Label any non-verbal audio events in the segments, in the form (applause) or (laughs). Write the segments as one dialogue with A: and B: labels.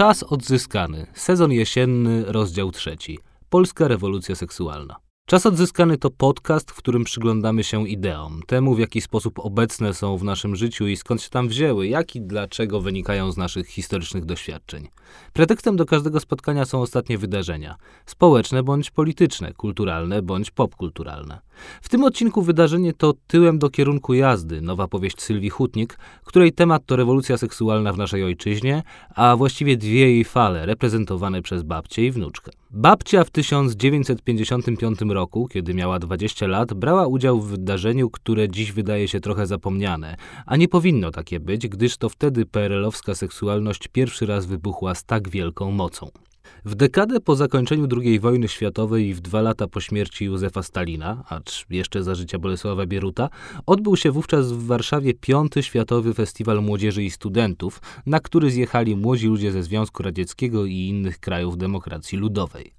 A: Czas odzyskany. Sezon jesienny, rozdział trzeci. Polska rewolucja seksualna. Czas odzyskany to podcast, w którym przyglądamy się ideom, temu w jaki sposób obecne są w naszym życiu i skąd się tam wzięły, jak i dlaczego wynikają z naszych historycznych doświadczeń. Pretekstem do każdego spotkania są ostatnie wydarzenia społeczne bądź polityczne, kulturalne bądź popkulturalne. W tym odcinku wydarzenie to Tyłem do kierunku jazdy, nowa powieść Sylwii Hutnik, której temat to rewolucja seksualna w naszej ojczyźnie, a właściwie dwie jej fale, reprezentowane przez babcię i wnuczkę. Babcia w 1955 roku, kiedy miała 20 lat, brała udział w wydarzeniu, które dziś wydaje się trochę zapomniane, a nie powinno takie być, gdyż to wtedy PRL-owska seksualność pierwszy raz wybuchła z tak wielką mocą. W dekadę po zakończeniu II wojny światowej i w dwa lata po śmierci Józefa Stalina, acz jeszcze za życia Bolesława Bieruta, odbył się wówczas w Warszawie piąty Światowy Festiwal Młodzieży i Studentów, na który zjechali młodzi ludzie ze Związku Radzieckiego i innych krajów demokracji ludowej.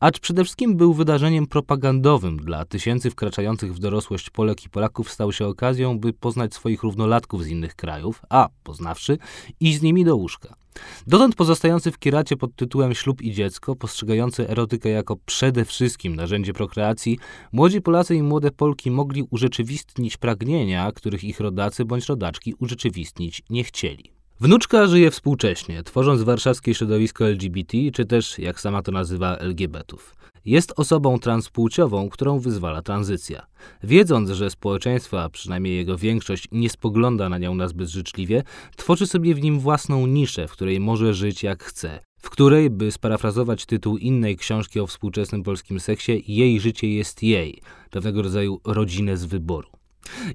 A: Acz przede wszystkim był wydarzeniem propagandowym dla tysięcy wkraczających w dorosłość Polek i Polaków, stał się okazją, by poznać swoich równolatków z innych krajów, a poznawszy, iść z nimi do łóżka. Dotąd pozostający w kieracie pod tytułem Ślub i dziecko, postrzegający erotykę jako przede wszystkim narzędzie prokreacji, młodzi Polacy i młode Polki mogli urzeczywistnić pragnienia, których ich rodacy bądź rodaczki urzeczywistnić nie chcieli. Wnuczka żyje współcześnie, tworząc warszawskie środowisko LGBT, czy też, jak sama to nazywa, LGBTów. Jest osobą transpłciową, którą wyzwala tranzycja. Wiedząc, że społeczeństwo, a przynajmniej jego większość, nie spogląda na nią nazbyt życzliwie, tworzy sobie w nim własną niszę, w której może żyć jak chce. W której, by sparafrazować tytuł innej książki o współczesnym polskim seksie, jej życie jest jej, pewnego rodzaju rodzinę z wyboru.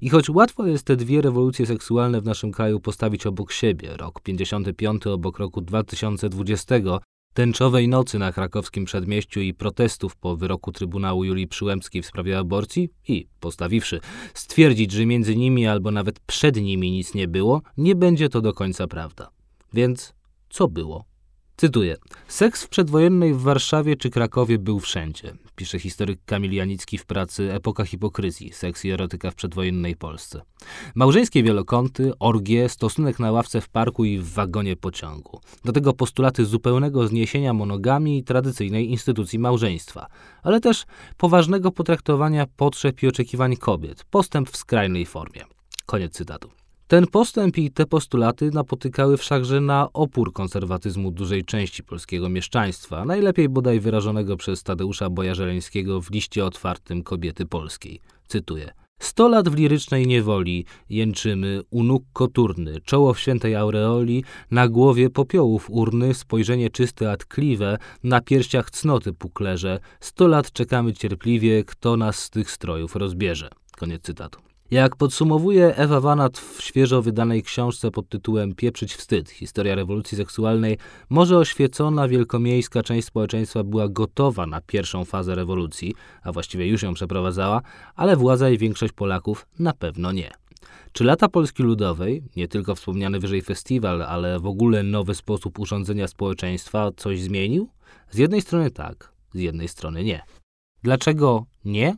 A: I choć łatwo jest te dwie rewolucje seksualne w naszym kraju postawić obok siebie, rok 55 obok roku 2020, tęczowej nocy na krakowskim przedmieściu i protestów po wyroku Trybunału Julii Przyłębskiej w sprawie aborcji i, postawiwszy, stwierdzić, że między nimi albo nawet przed nimi nic nie było, nie będzie to do końca prawda. Więc co było? Cytuję. Seks w przedwojennej w Warszawie czy Krakowie był wszędzie, pisze historyk Kamil Janicki w pracy Epoka hipokryzji, seks i erotyka w przedwojennej Polsce. Małżeńskie wielokąty, orgie, stosunek na ławce w parku i w wagonie pociągu. Do tego postulaty zupełnego zniesienia monogami i tradycyjnej instytucji małżeństwa, ale też poważnego potraktowania potrzeb i oczekiwań kobiet, postęp w skrajnej formie. Koniec cytatu. Ten postęp i te postulaty napotykały wszakże na opór konserwatyzmu dużej części polskiego mieszczaństwa, najlepiej bodaj wyrażonego przez Tadeusza Bojarzeleńskiego w liście otwartym kobiety polskiej. Cytuję. Sto lat w lirycznej niewoli jęczymy, u nóg koturny, czoło w świętej aureoli, na głowie popiołów urny, spojrzenie czyste a tkliwe, na pierściach cnoty puklerze. Sto lat czekamy cierpliwie, kto nas z tych strojów rozbierze. Koniec cytatu. Jak podsumowuje Ewa Wanat w świeżo wydanej książce pod tytułem Pieprzyć wstyd historia rewolucji seksualnej, może oświecona wielkomiejska część społeczeństwa była gotowa na pierwszą fazę rewolucji, a właściwie już ją przeprowadzała, ale władza i większość Polaków na pewno nie. Czy lata Polski Ludowej, nie tylko wspomniany wyżej festiwal, ale w ogóle nowy sposób urządzenia społeczeństwa coś zmienił? Z jednej strony tak, z jednej strony nie. Dlaczego nie?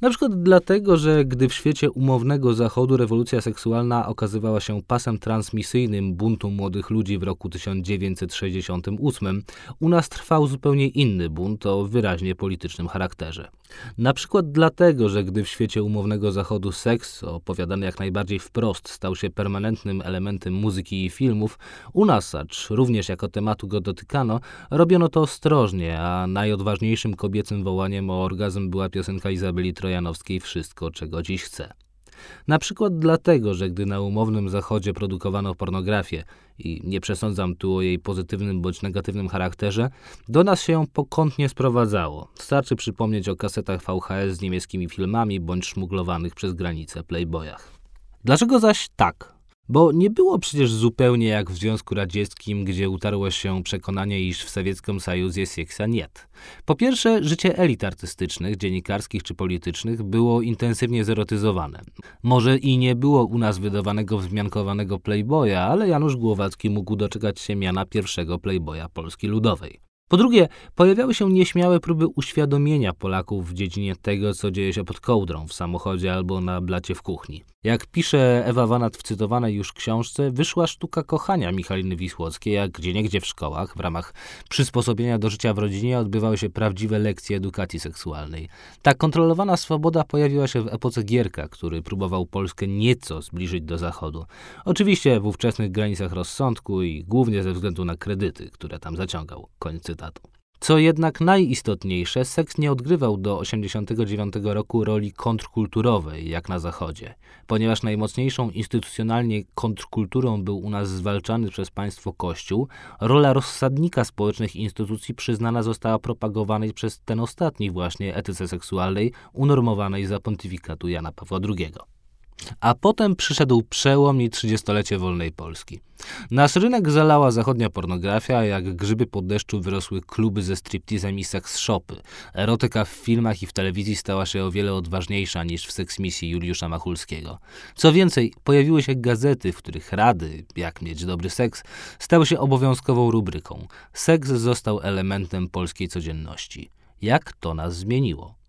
A: Na przykład dlatego, że gdy w świecie umownego zachodu rewolucja seksualna okazywała się pasem transmisyjnym buntu młodych ludzi w roku 1968, u nas trwał zupełnie inny bunt o wyraźnie politycznym charakterze. Na przykład dlatego, że gdy w świecie umownego zachodu seks, opowiadany jak najbardziej wprost, stał się permanentnym elementem muzyki i filmów, u nas, acz również jako tematu go dotykano, robiono to ostrożnie, a najodważniejszym kobiecym wołaniem o orgazm była piosenka Izabeli Trojanowskiej Wszystko, czego dziś chcę. Na przykład dlatego, że gdy na umownym zachodzie produkowano pornografię, i nie przesądzam tu o jej pozytywnym bądź negatywnym charakterze, do nas się ją pokątnie sprowadzało. Starczy przypomnieć o kasetach VHS z niemieckimi filmami bądź szmuglowanych przez granicę playboyach. Dlaczego zaś tak? Bo nie było przecież zupełnie jak w Związku Radzieckim, gdzie utarło się przekonanie, iż w sowieckim Sojuzie seksa niet. Po pierwsze, życie elit artystycznych, dziennikarskich czy politycznych było intensywnie zerotyzowane. Może i nie było u nas wydawanego wzmiankowanego playboya, ale Janusz Głowacki mógł doczekać się miana pierwszego playboya Polski Ludowej. Po drugie, pojawiały się nieśmiałe próby uświadomienia Polaków w dziedzinie tego, co dzieje się pod kołdrą w samochodzie albo na blacie w kuchni. Jak pisze Ewa Wanat w cytowanej już książce, wyszła sztuka kochania Michaliny Wisłockiej, jak gdzieniegdzie w szkołach, w ramach przysposobienia do życia w rodzinie odbywały się prawdziwe lekcje edukacji seksualnej. Ta kontrolowana swoboda pojawiła się w epoce Gierka, który próbował Polskę nieco zbliżyć do Zachodu. Oczywiście w ówczesnych granicach rozsądku i głównie ze względu na kredyty, które tam zaciągał. Koniec Co jednak najistotniejsze, seks nie odgrywał do 1989 roku roli kontrkulturowej, jak na Zachodzie, ponieważ najmocniejszą instytucjonalnie kontrkulturą był u nas zwalczany przez państwo Kościół, rola rozsadnika społecznych instytucji przyznana została propagowanej przez ten ostatni właśnie etyce seksualnej unormowanej za pontyfikatu Jana Pawła II. A potem przyszedł przełom i trzydziestolecie wolnej Polski. Nasz rynek zalała zachodnia pornografia, jak grzyby pod deszczu wyrosły kluby ze striptizem i seks shopy. Erotyka w filmach i w telewizji stała się o wiele odważniejsza niż w seksmisji Juliusza Machulskiego. Co więcej, pojawiły się gazety, w których rady, jak mieć dobry seks, stały się obowiązkową rubryką. Seks został elementem polskiej codzienności. Jak to nas zmieniło?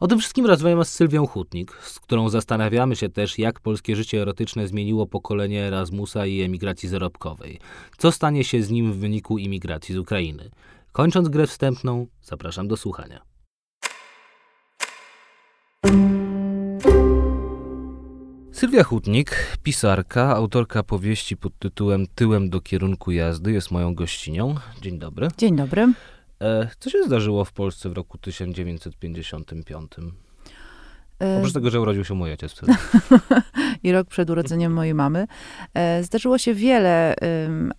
A: O tym wszystkim rozmawiamy z Sylwią Hutnik, z którą zastanawiamy się też, jak polskie życie erotyczne zmieniło pokolenie Erasmusa i emigracji zarobkowej. Co stanie się z nim w wyniku imigracji z Ukrainy? Kończąc grę wstępną, zapraszam do słuchania. Sylwia Hutnik, pisarka, autorka powieści pod tytułem Tyłem do kierunku jazdy, jest moją gościnią. Dzień dobry.
B: Dzień dobry.
A: E, co się zdarzyło w Polsce w roku 1955? E, Oprócz tego, że urodził się mój ojciec wtedy. (laughs)
B: I rok przed urodzeniem mojej mamy. E, zdarzyło się wiele,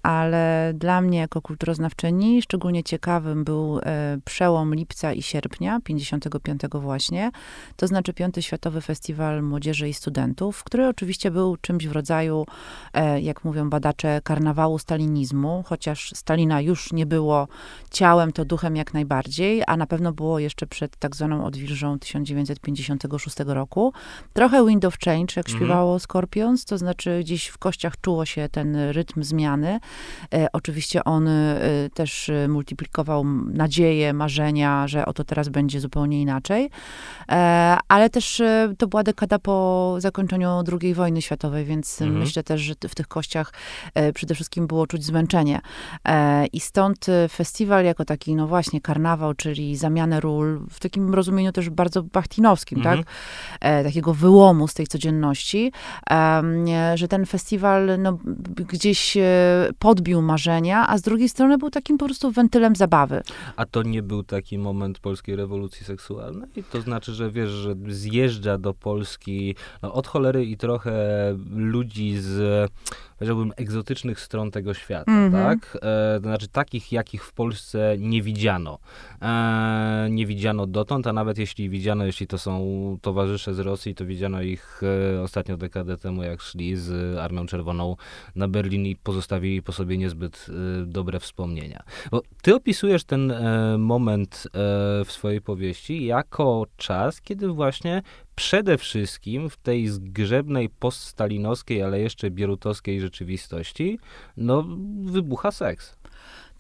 B: ale dla mnie jako kulturoznawczyni szczególnie ciekawym był przełom lipca i sierpnia, 55 właśnie. To znaczy Piąty Światowy Festiwal Młodzieży i Studentów, który oczywiście był czymś w rodzaju, jak mówią badacze, karnawału stalinizmu, chociaż Stalina już nie było ciałem, to duchem jak najbardziej, a na pewno było jeszcze przed tak zwaną odwilżą 1956 roku. Trochę Wind of Change, jak mhm. śpiewało Scorpions, to znaczy gdzieś w kościach czuło się ten rytm zmiany. E, oczywiście on e, też e, multiplikował nadzieje, marzenia, że oto teraz będzie zupełnie inaczej. E, ale też e, to była dekada po zakończeniu II wojny światowej, więc mhm. myślę też, że w tych kościach e, przede wszystkim było czuć zmęczenie. I stąd festiwal jako taki, no właśnie, karnawał, czyli zamianę ról, w takim rozumieniu też bardzo bachtinowskim, mhm. tak? E, takiego wyłomu z tej codzienności, że ten festiwal no, gdzieś e, podbił marzenia, a z drugiej strony był takim po prostu wentylem zabawy.
A: A to nie był taki moment polskiej rewolucji seksualnej? To znaczy, że wiesz, że zjeżdża do Polski no, od cholery i trochę ludzi z powiedziałbym, egzotycznych stron tego świata, mm -hmm. tak? E, to znaczy takich, jakich w Polsce nie widziano. E, nie widziano dotąd, a nawet jeśli widziano, jeśli to są towarzysze z Rosji, to widziano ich e, ostatnio dekadę temu, jak szli z Armią Czerwoną na Berlin i pozostawili po sobie niezbyt e, dobre wspomnienia. Bo ty opisujesz ten e, moment e, w swojej powieści jako czas, kiedy właśnie przede wszystkim w tej zgrzebnej poststalinowskiej, ale jeszcze bierutowskiej rzeczywistości, no wybucha seks.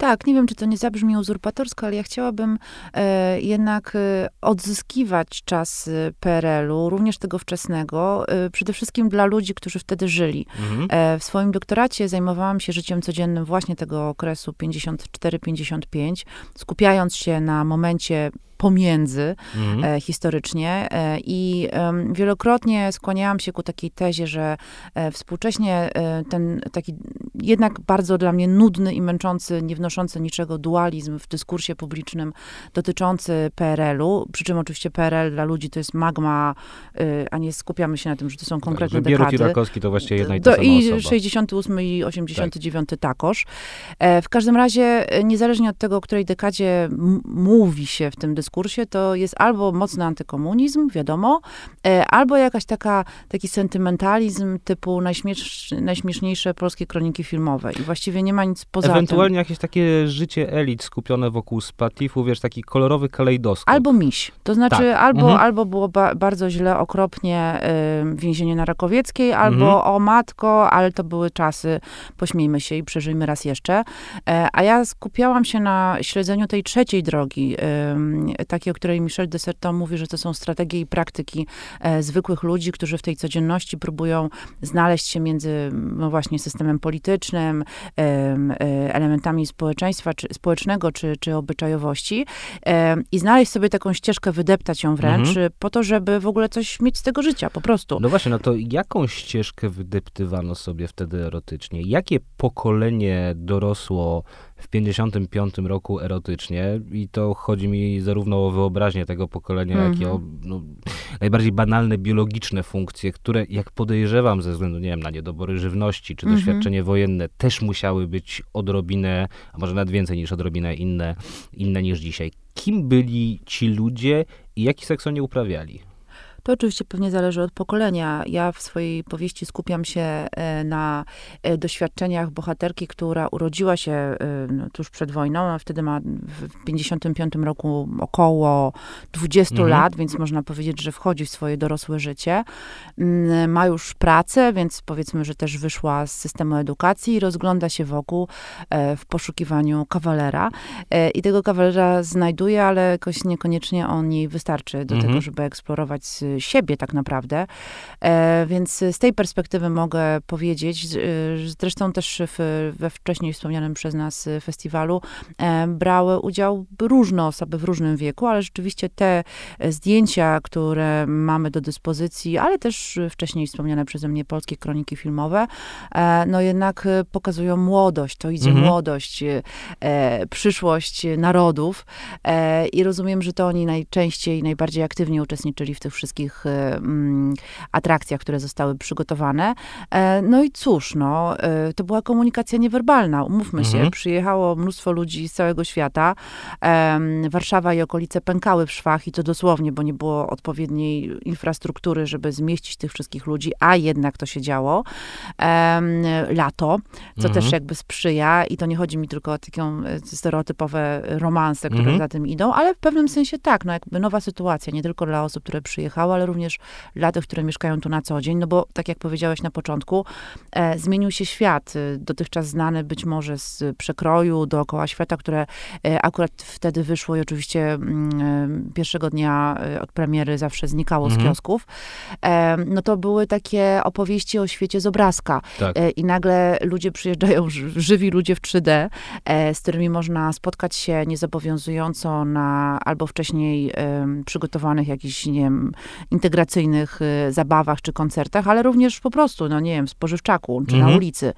B: Tak, nie wiem, czy to nie zabrzmi uzurpatorsko, ale ja chciałabym e, jednak e, odzyskiwać czas e, PRL-u, również tego wczesnego, e, przede wszystkim dla ludzi, którzy wtedy żyli. Mhm. E, w swoim doktoracie zajmowałam się życiem codziennym właśnie tego okresu 54-55, skupiając się na momencie pomiędzy mhm. e, historycznie e, i wielokrotnie skłaniałam się ku takiej tezie, że e, współcześnie ten taki jednak bardzo dla mnie nudny i męczący, nie wnoszący niczego dualizm w dyskursie publicznym dotyczący PRL-u, przy czym oczywiście PRL dla ludzi to jest magma, e, a nie skupiamy się na tym, że to są tak, konkretne tak, dekady.
A: Rakowski to właściwie jedna i ta
B: sama I osoba. 68 i 89 tak. takoż. w każdym razie, niezależnie od tego, o której dekadzie mówi się w tym dyskursie, dyskursie, to jest albo mocny antykomunizm, wiadomo, e, albo jakaś taka, taki sentymentalizm typu najśmiesz, najśmieszniejsze polskie kroniki filmowe. I właściwie nie ma nic poza
A: Ewentualnie
B: tym.
A: jakieś takie życie elit skupione wokół Spatifu, wiesz, taki kolorowy kalejdoskop.
B: Albo miś. To znaczy,
A: Tak.
B: albo,
A: Mhm.
B: albo było ba bardzo źle, okropnie y, więzienie na Rakowieckiej, albo
A: Mhm.
B: o matko, ale to były czasy, pośmiejmy się i przeżyjmy raz jeszcze. E, a ja skupiałam się na śledzeniu tej trzeciej drogi, y, takiej, o której Michel Desserton mówi, że to są strategie i praktyki e, zwykłych ludzi, którzy w tej codzienności próbują znaleźć się między, no właśnie, systemem politycznym, em, e, elementami społeczeństwa, czy, społecznego, czy, czy obyczajowości i znaleźć sobie taką ścieżkę, wydeptać ją wręcz,
A: Mhm.
B: po to, żeby w ogóle coś mieć z tego życia, po prostu.
A: No właśnie, no to jaką ścieżkę wydeptywano sobie wtedy erotycznie? Jakie pokolenie dorosło w 55 roku erotycznie? I to chodzi mi zarówno o wyobraźnię tego pokolenia, jak i o
B: Mhm.
A: no, najbardziej banalne biologiczne funkcje, które jak podejrzewam ze względu, nie wiem, na niedobory żywności czy
B: Mhm.
A: doświadczenie wojenne, też musiały być odrobinę, a może nawet więcej niż odrobinę inne, inne niż dzisiaj. Kim byli ci ludzie i jaki seks oni uprawiali?
B: To oczywiście pewnie zależy od pokolenia. Ja w swojej powieści skupiam się e, na e, doświadczeniach bohaterki, która urodziła się e, no, tuż przed wojną, a wtedy ma w 55 roku około 20
A: Mhm.
B: lat, więc można powiedzieć, że wchodzi w swoje dorosłe życie. Mm, Ma już pracę, więc powiedzmy, że też wyszła z systemu edukacji i rozgląda się wokół w poszukiwaniu kawalera. I tego kawalera znajduje, ale jakoś niekoniecznie on jej wystarczy do
A: Mhm.
B: tego, żeby eksplorować s- siebie tak naprawdę. E, więc z tej perspektywy mogę powiedzieć, y, zresztą też w, we wcześniej wspomnianym przez nas festiwalu e, brały udział różne osoby w różnym wieku, ale rzeczywiście te e, zdjęcia, które mamy do dyspozycji, ale też wcześniej wspomniane przeze mnie polskie kroniki filmowe, e, no jednak pokazują młodość, to idzie
A: Mhm.
B: młodość, e, przyszłość narodów e, i rozumiem, że to oni najczęściej, najbardziej aktywnie uczestniczyli w tych wszystkich e, mm, atrakcjach, które zostały przygotowane. E, no i cóż, no, e, to była komunikacja niewerbalna, umówmy się.
A: Mhm.
B: Przyjechało mnóstwo ludzi z całego świata. Warszawa i okolice pękały w szwach i to dosłownie, bo nie było odpowiedniej infrastruktury, żeby zmieścić tych wszystkich ludzi, a jednak to się działo. Lato, co
A: Mhm.
B: też jakby sprzyja i to nie chodzi mi tylko o taką e, stereotypowe romanse, które
A: Mhm.
B: za tym idą, ale w pewnym sensie tak, no jakby nowa sytuacja, nie tylko dla osób, które przyjechały, ale również dla tych, które mieszkają tu na co dzień, no bo tak jak powiedziałeś na początku, e, zmienił się świat, e, dotychczas znany być może z przekroju dookoła świata, które e, akurat wtedy wyszło i oczywiście mm, e, pierwszego dnia e, od premiery zawsze znikało z
A: Mhm.
B: kiosków, e, no to były takie opowieści o świecie z obrazka.
A: Tak.
B: I nagle ludzie przyjeżdżają, ży- żywi ludzie w 3D, e, z którymi można spotkać się niezobowiązująco na albo wcześniej przygotowanych jakichś, nie wiem, integracyjnych e, zabawach czy koncertach, ale również po prostu, no nie wiem, w spożywczaku czy na
A: Mhm.
B: ulicy.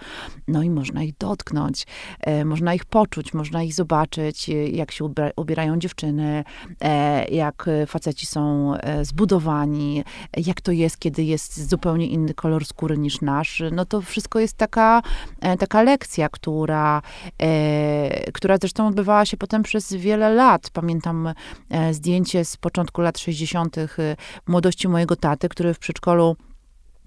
B: No i można ich dotknąć, e, można ich poczuć, można ich zobaczyć, e, jak się ubierają dziewczyny, e, jak faceci są zbudowani, jak to jest, kiedy jest zupełnie inny kolor skóry niż nasz. No to wszystko jest taka, taka lekcja, która, która zresztą odbywała się potem przez wiele lat. Pamiętam zdjęcie z początku lat 60. młodości mojego taty, który w przedszkolu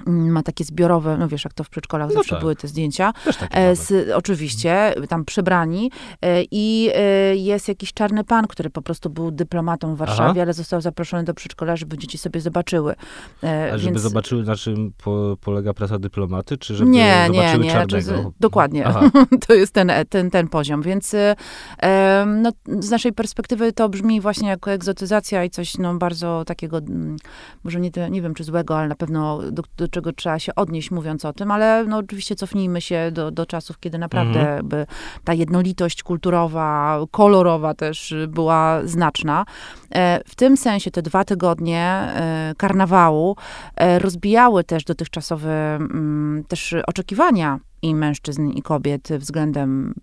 B: ma takie zbiorowe, no wiesz, jak to w przedszkolach
A: No
B: zawsze
A: tak.
B: były te zdjęcia, E, z, oczywiście, tam przebrani. E, I e, jest jakiś czarny pan, który po prostu był dyplomatą w Warszawie,
A: Aha.
B: ale został zaproszony do przedszkola, żeby dzieci sobie zobaczyły.
A: A żeby
B: więc-
A: zobaczyły, na czym po, polega praca dyplomaty, czy żeby
B: nie, nie,
A: zobaczyły
B: nie.
A: czarnego?
B: znaczy, z- dokładnie. (laughs) To jest ten, ten, ten poziom. Więc no, z naszej perspektywy to brzmi właśnie jako egzotyzacja i coś no, bardzo takiego, mm, może nie, nie wiem czy złego, ale na pewno do, do czego trzeba się odnieść mówiąc o tym, ale no, oczywiście cofnijmy się do, do czasów, kiedy naprawdę
A: Mhm.
B: by ta jednolitość kulturowa, kolorowa też była znaczna. E, W tym sensie te dwa tygodnie e, karnawału e, rozbijały też dotychczasowe mm, też oczekiwania i mężczyzn, i kobiet względem,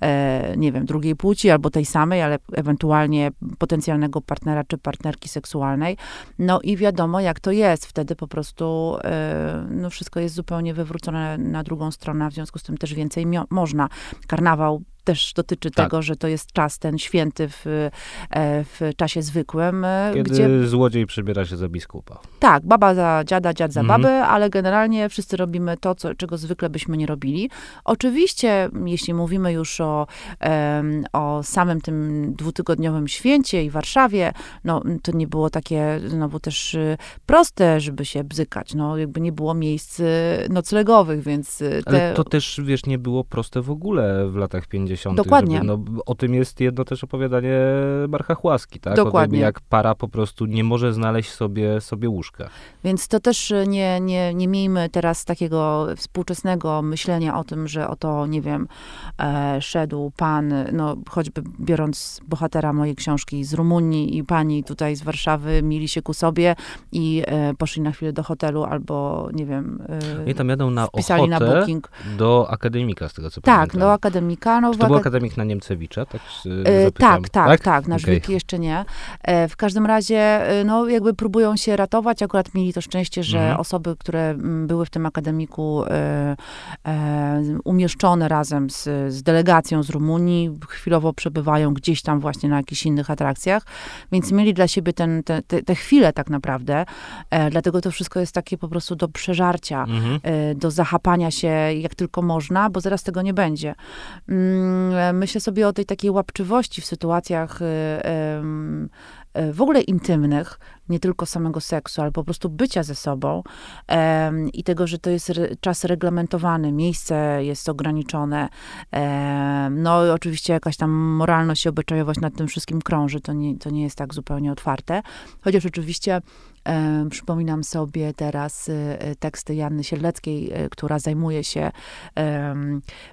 B: e, nie wiem, drugiej płci albo tej samej, ale ewentualnie potencjalnego partnera czy partnerki seksualnej. No i wiadomo, jak to jest. Wtedy po prostu e, no wszystko jest zupełnie wywrócone na drugą stronę, w związku z tym też więcej można. Karnawał też dotyczy
A: Tak.
B: tego, że to jest czas ten święty w, e, w czasie zwykłym, e,
A: Kiedy
B: gdzie
A: złodziej przybiera się za biskupa.
B: tak, baba za dziada, dziad za
A: Mhm.
B: babę, ale generalnie wszyscy robimy to, co, czego zwykle byśmy nie robili. Oczywiście, jeśli mówimy już o, o samym tym dwutygodniowym święcie i Warszawie, no to nie było takie znowu też y, proste, żeby się bzykać. No jakby nie było miejsc y, noclegowych, więc y, te...
A: Ale to też, wiesz, nie było proste w ogóle w latach 50.
B: Dokładnie.
A: Żeby, no, o tym jest jedno też opowiadanie Marcha Chłaski, tak?
B: Dokładnie.
A: tym, jak para po prostu nie może znaleźć sobie, sobie łóżka.
B: Więc to też y, nie, nie, nie miejmy teraz takiego współczesnego myślenia o tym, że oto, nie wiem, e, szedł pan, no choćby biorąc bohatera mojej książki z Rumunii i pani tutaj z Warszawy, mieli się ku sobie i e, poszli na chwilę do hotelu albo, nie wiem,
A: I
B: e,
A: tam jadą na
B: wpisali na booking.
A: do akademika, z tego co
B: Tak,
A: pamiętam.
B: do akademika. No, W
A: to był
B: akad-
A: akademik na Niemcewicza? Tak,
B: E,
A: zapytam.
B: tak, tak, tak, na. Żwirki jeszcze nie. E, w każdym razie, e, no jakby próbują się ratować. Akurat mieli to szczęście, że
A: Mhm.
B: osoby, które były w tym akademiku e, e, umieszczone razem z, z delegacją z Rumunii, chwilowo przebywają gdzieś tam właśnie na jakichś innych atrakcjach, więc mieli dla siebie ten, te, te, te chwile tak naprawdę. E, dlatego to wszystko jest takie po prostu do przeżarcia
A: Mhm.
B: do zachapania się jak tylko można, bo zaraz tego nie będzie. Mm, Myślę sobie o tej takiej łapczywości w sytuacjach em, e, w ogóle intymnych, nie tylko samego seksu, ale po prostu bycia ze sobą i tego, że to jest czas reglamentowany, miejsce jest ograniczone. No i oczywiście jakaś tam moralność i obyczajowość nad tym wszystkim krąży, to nie, to nie jest tak zupełnie otwarte. Chociaż oczywiście przypominam sobie teraz e, e, teksty Janny Sieleckiej, e, która zajmuje się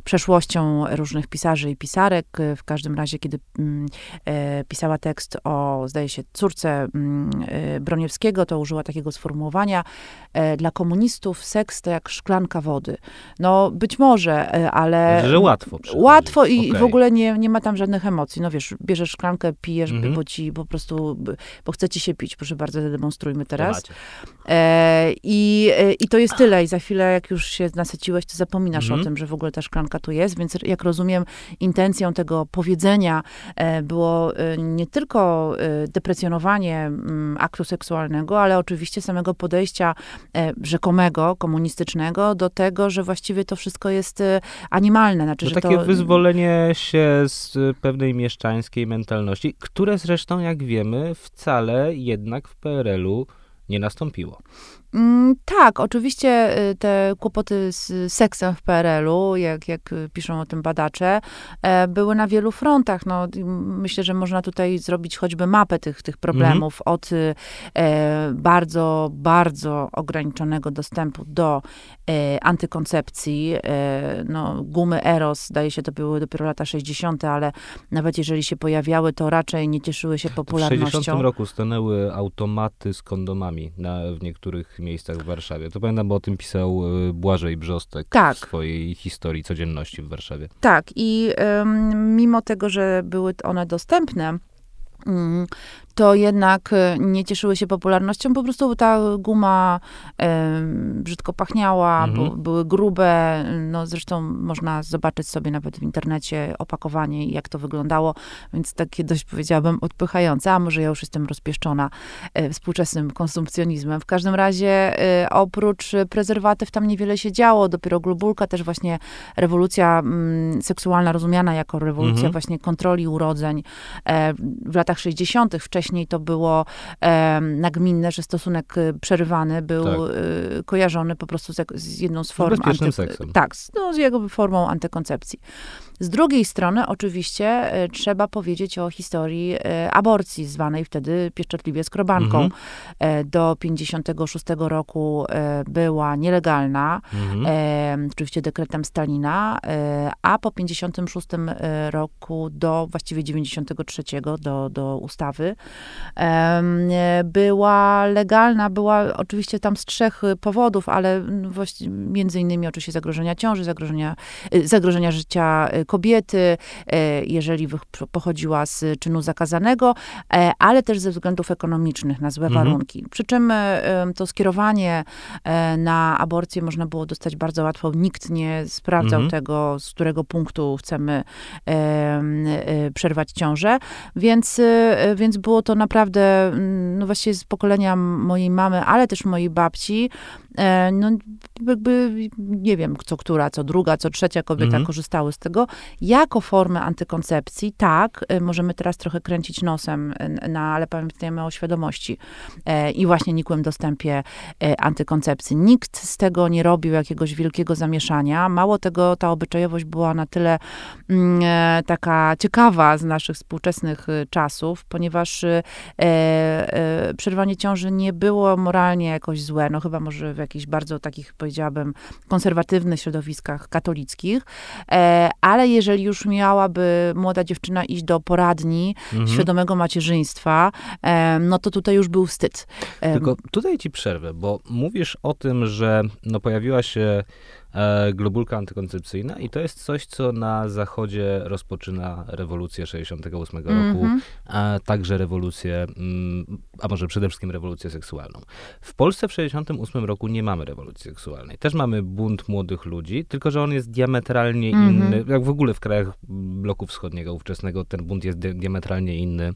B: przeszłością różnych pisarzy i pisarek. E, W każdym razie, kiedy mm, e, pisała tekst o, zdaje się, córce mm, e, Broniewskiego, to użyła takiego sformułowania e, dla komunistów seks to jak szklanka wody. No, być może, e, ale...
A: Że łatwo przychodzi.
B: Łatwo i, i w ogóle nie, nie ma tam żadnych emocji. No wiesz, bierzesz szklankę, pijesz,
A: Mhm.
B: bo ci po prostu, bo chce ci się pić. Proszę bardzo, zademonstrujmy teraz. E, i, e, I to jest tyle. I za chwilę, jak już się nasyciłeś, to zapominasz
A: Mhm.
B: o tym, że w ogóle ta szklanka tu jest. Więc jak rozumiem, intencją tego powiedzenia e, było e, nie tylko deprecjonowanie mm, aktu seksualnego, ale oczywiście samego podejścia rzekomego, komunistycznego do tego, że właściwie to wszystko jest animalne. Znaczy,
A: To
B: że
A: takie
B: to,
A: wyzwolenie się z pewnej mieszczańskiej mentalności, które zresztą, jak wiemy, wcale jednak w PRL-u nie nastąpiło.
B: Mm, tak, oczywiście y, te kłopoty z seksem w PRL-u, jak, jak y, piszą o tym badacze, e, były na wielu frontach. No, myślę, że można tutaj zrobić choćby mapę tych, tych problemów od y, e, bardzo, bardzo ograniczonego dostępu do e, antykoncepcji. No, gumy Eros, zdaje się, to były dopiero lata 60., ale nawet jeżeli się pojawiały, to raczej nie cieszyły się
A: W
B: popularnością.
A: 60 roku stanęły automaty z kondomami na, w niektórych miejscach w Warszawie. To pamiętam, bo o tym pisał y, Błażej Brzostek
B: Tak.
A: w swojej historii codzienności w Warszawie.
B: Tak, i mimo tego, że były one dostępne, mm, to jednak e, nie cieszyły się popularnością. Po prostu ta guma em, brzydko pachniała,
A: Mhm.
B: były grube. No, zresztą można zobaczyć sobie nawet w internecie opakowanie i jak to wyglądało, więc takie dość powiedziałabym odpychające, a może ja już jestem rozpieszczona e, współczesnym konsumpcjonizmem. W każdym razie e, oprócz prezerwatyw tam niewiele się działo. Dopiero globulka, też właśnie rewolucja mm, seksualna rozumiana jako rewolucja
A: Mhm.
B: właśnie kontroli urodzeń e, w latach 60. Wcześniej to było e, nagminne, że stosunek e, przerywany był
A: Tak.
B: e, kojarzony po prostu z, z jedną z form
A: bezpiecznym seksem.
B: Tak, z, no, z jego formą antykoncepcji. Z drugiej strony, oczywiście, e, trzeba powiedzieć o historii e, aborcji, zwanej wtedy pieszczotliwie skrobanką.
A: Mhm.
B: E, do 56 roku była nielegalna,
A: Mhm.
B: oczywiście dekretem Stalina, a po 56 e, roku do właściwie 93 do, do ustawy. Była legalna, była oczywiście tam z trzech powodów, ale między innymi oczywiście zagrożenia ciąży, zagrożenia, zagrożenia życia kobiety, jeżeli pochodziła z czynu zakazanego, ale też ze względów ekonomicznych, na złe mhm. warunki. Przy czym to skierowanie na aborcję można było dostać bardzo łatwo. Nikt nie sprawdzał mhm. tego, z którego punktu chcemy e, przerwać ciążę, więc, e, więc było to naprawdę, no właściwie z pokolenia mojej mamy, ale też mojej babci, E, no jakby, nie wiem, co która, co druga, co trzecia kobieta mhm. korzystały z tego. Jako formę antykoncepcji, tak, e, możemy teraz trochę kręcić nosem, na, ale pamiętajmy o świadomości e, i właśnie nikłym dostępie antykoncepcji. Nikt z tego nie robił jakiegoś wielkiego zamieszania. Mało tego, ta obyczajowość była na tyle mm, taka ciekawa z naszych współczesnych czasów, ponieważ przerwanie ciąży nie było moralnie jakoś złe, no chyba może w jakichś bardzo takich, powiedziałabym, konserwatywnych środowiskach katolickich, e, ale jeżeli już miałaby młoda dziewczyna iść do poradni mhm. świadomego macierzyństwa, no to tutaj już był wstyd.
A: Tylko tutaj ci przerwę, bo mówisz o tym, że no pojawiła się globulka antykoncepcyjna i to jest coś, co na zachodzie rozpoczyna rewolucję 68 roku, mm -hmm. a także rewolucję, mm, a może przede wszystkim rewolucję seksualną. W Polsce w 68 roku nie mamy rewolucji seksualnej. Też mamy bunt młodych ludzi, tylko że on jest diametralnie mm -hmm. inny, jak w ogóle w krajach bloku wschodniego ówczesnego ten bunt jest diametralnie inny,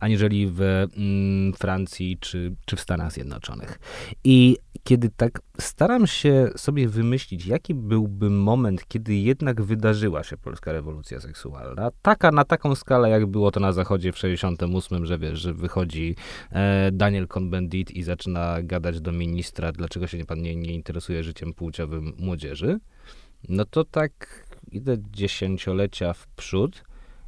A: aniżeli w mm, Francji czy, czy w Stanach Zjednoczonych. I kiedy tak staram się sobie wymyślić, jaki byłby moment, kiedy jednak wydarzyła się polska rewolucja seksualna, taka na taką skalę, jak było to na zachodzie w 68, że wiesz, że wychodzi e, Daniel Cohn-Bendit i zaczyna gadać do ministra, dlaczego się pan nie, nie interesuje życiem płciowym młodzieży, no to tak idę dziesięciolecia w przód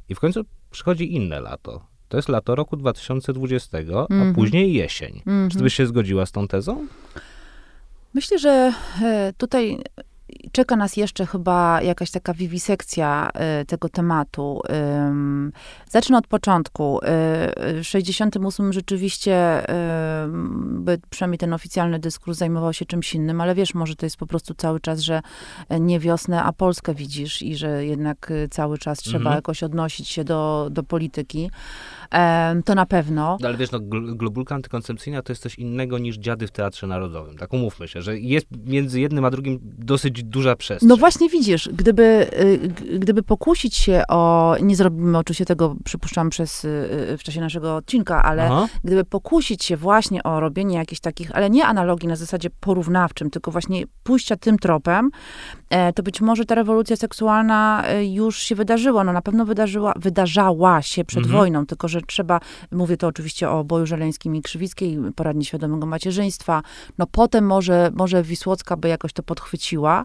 A: i w końcu przychodzi inne lato. To jest lato roku 2020, mm -hmm. a mhm. później jesień. Mm -hmm. Czy ty byś się zgodziła z tą tezą?
B: Myślę, że e, tutaj czeka nas jeszcze chyba jakaś taka wiwisekcja y, tego tematu. Zacznę od początku. Y, w 68 rzeczywiście, przynajmniej ten oficjalny dyskurs zajmował się czymś innym, ale wiesz, może to jest po prostu cały czas, że nie wiosnę, a Polskę widzisz i że jednak y, cały czas trzeba mhm. jakoś odnosić się do, do polityki. To na pewno.
A: No, ale wiesz, no, globulka antykoncepcyjna to jest coś innego niż dziady w Teatrze Narodowym. Tak umówmy się, że jest między jednym a drugim dosyć duża przestrzeń.
B: No właśnie widzisz, gdyby, y, gdyby pokusić się o, nie zrobimy oczywiście tego, przypuszczam, przez, y, y, w czasie naszego odcinka, ale Aha. gdyby pokusić się właśnie o robienie jakichś takich, ale nie analogii na zasadzie porównawczym, tylko właśnie pójścia tym tropem, to być może ta rewolucja seksualna e, już się wydarzyła. No na pewno wydarzyła, wydarzała się przed mhm. wojną, tylko że trzeba, mówię to oczywiście o boju żeleńskim i Krzywickiej, poradni świadomego macierzyństwa, no potem może, może Wisłocka by jakoś to podchwyciła,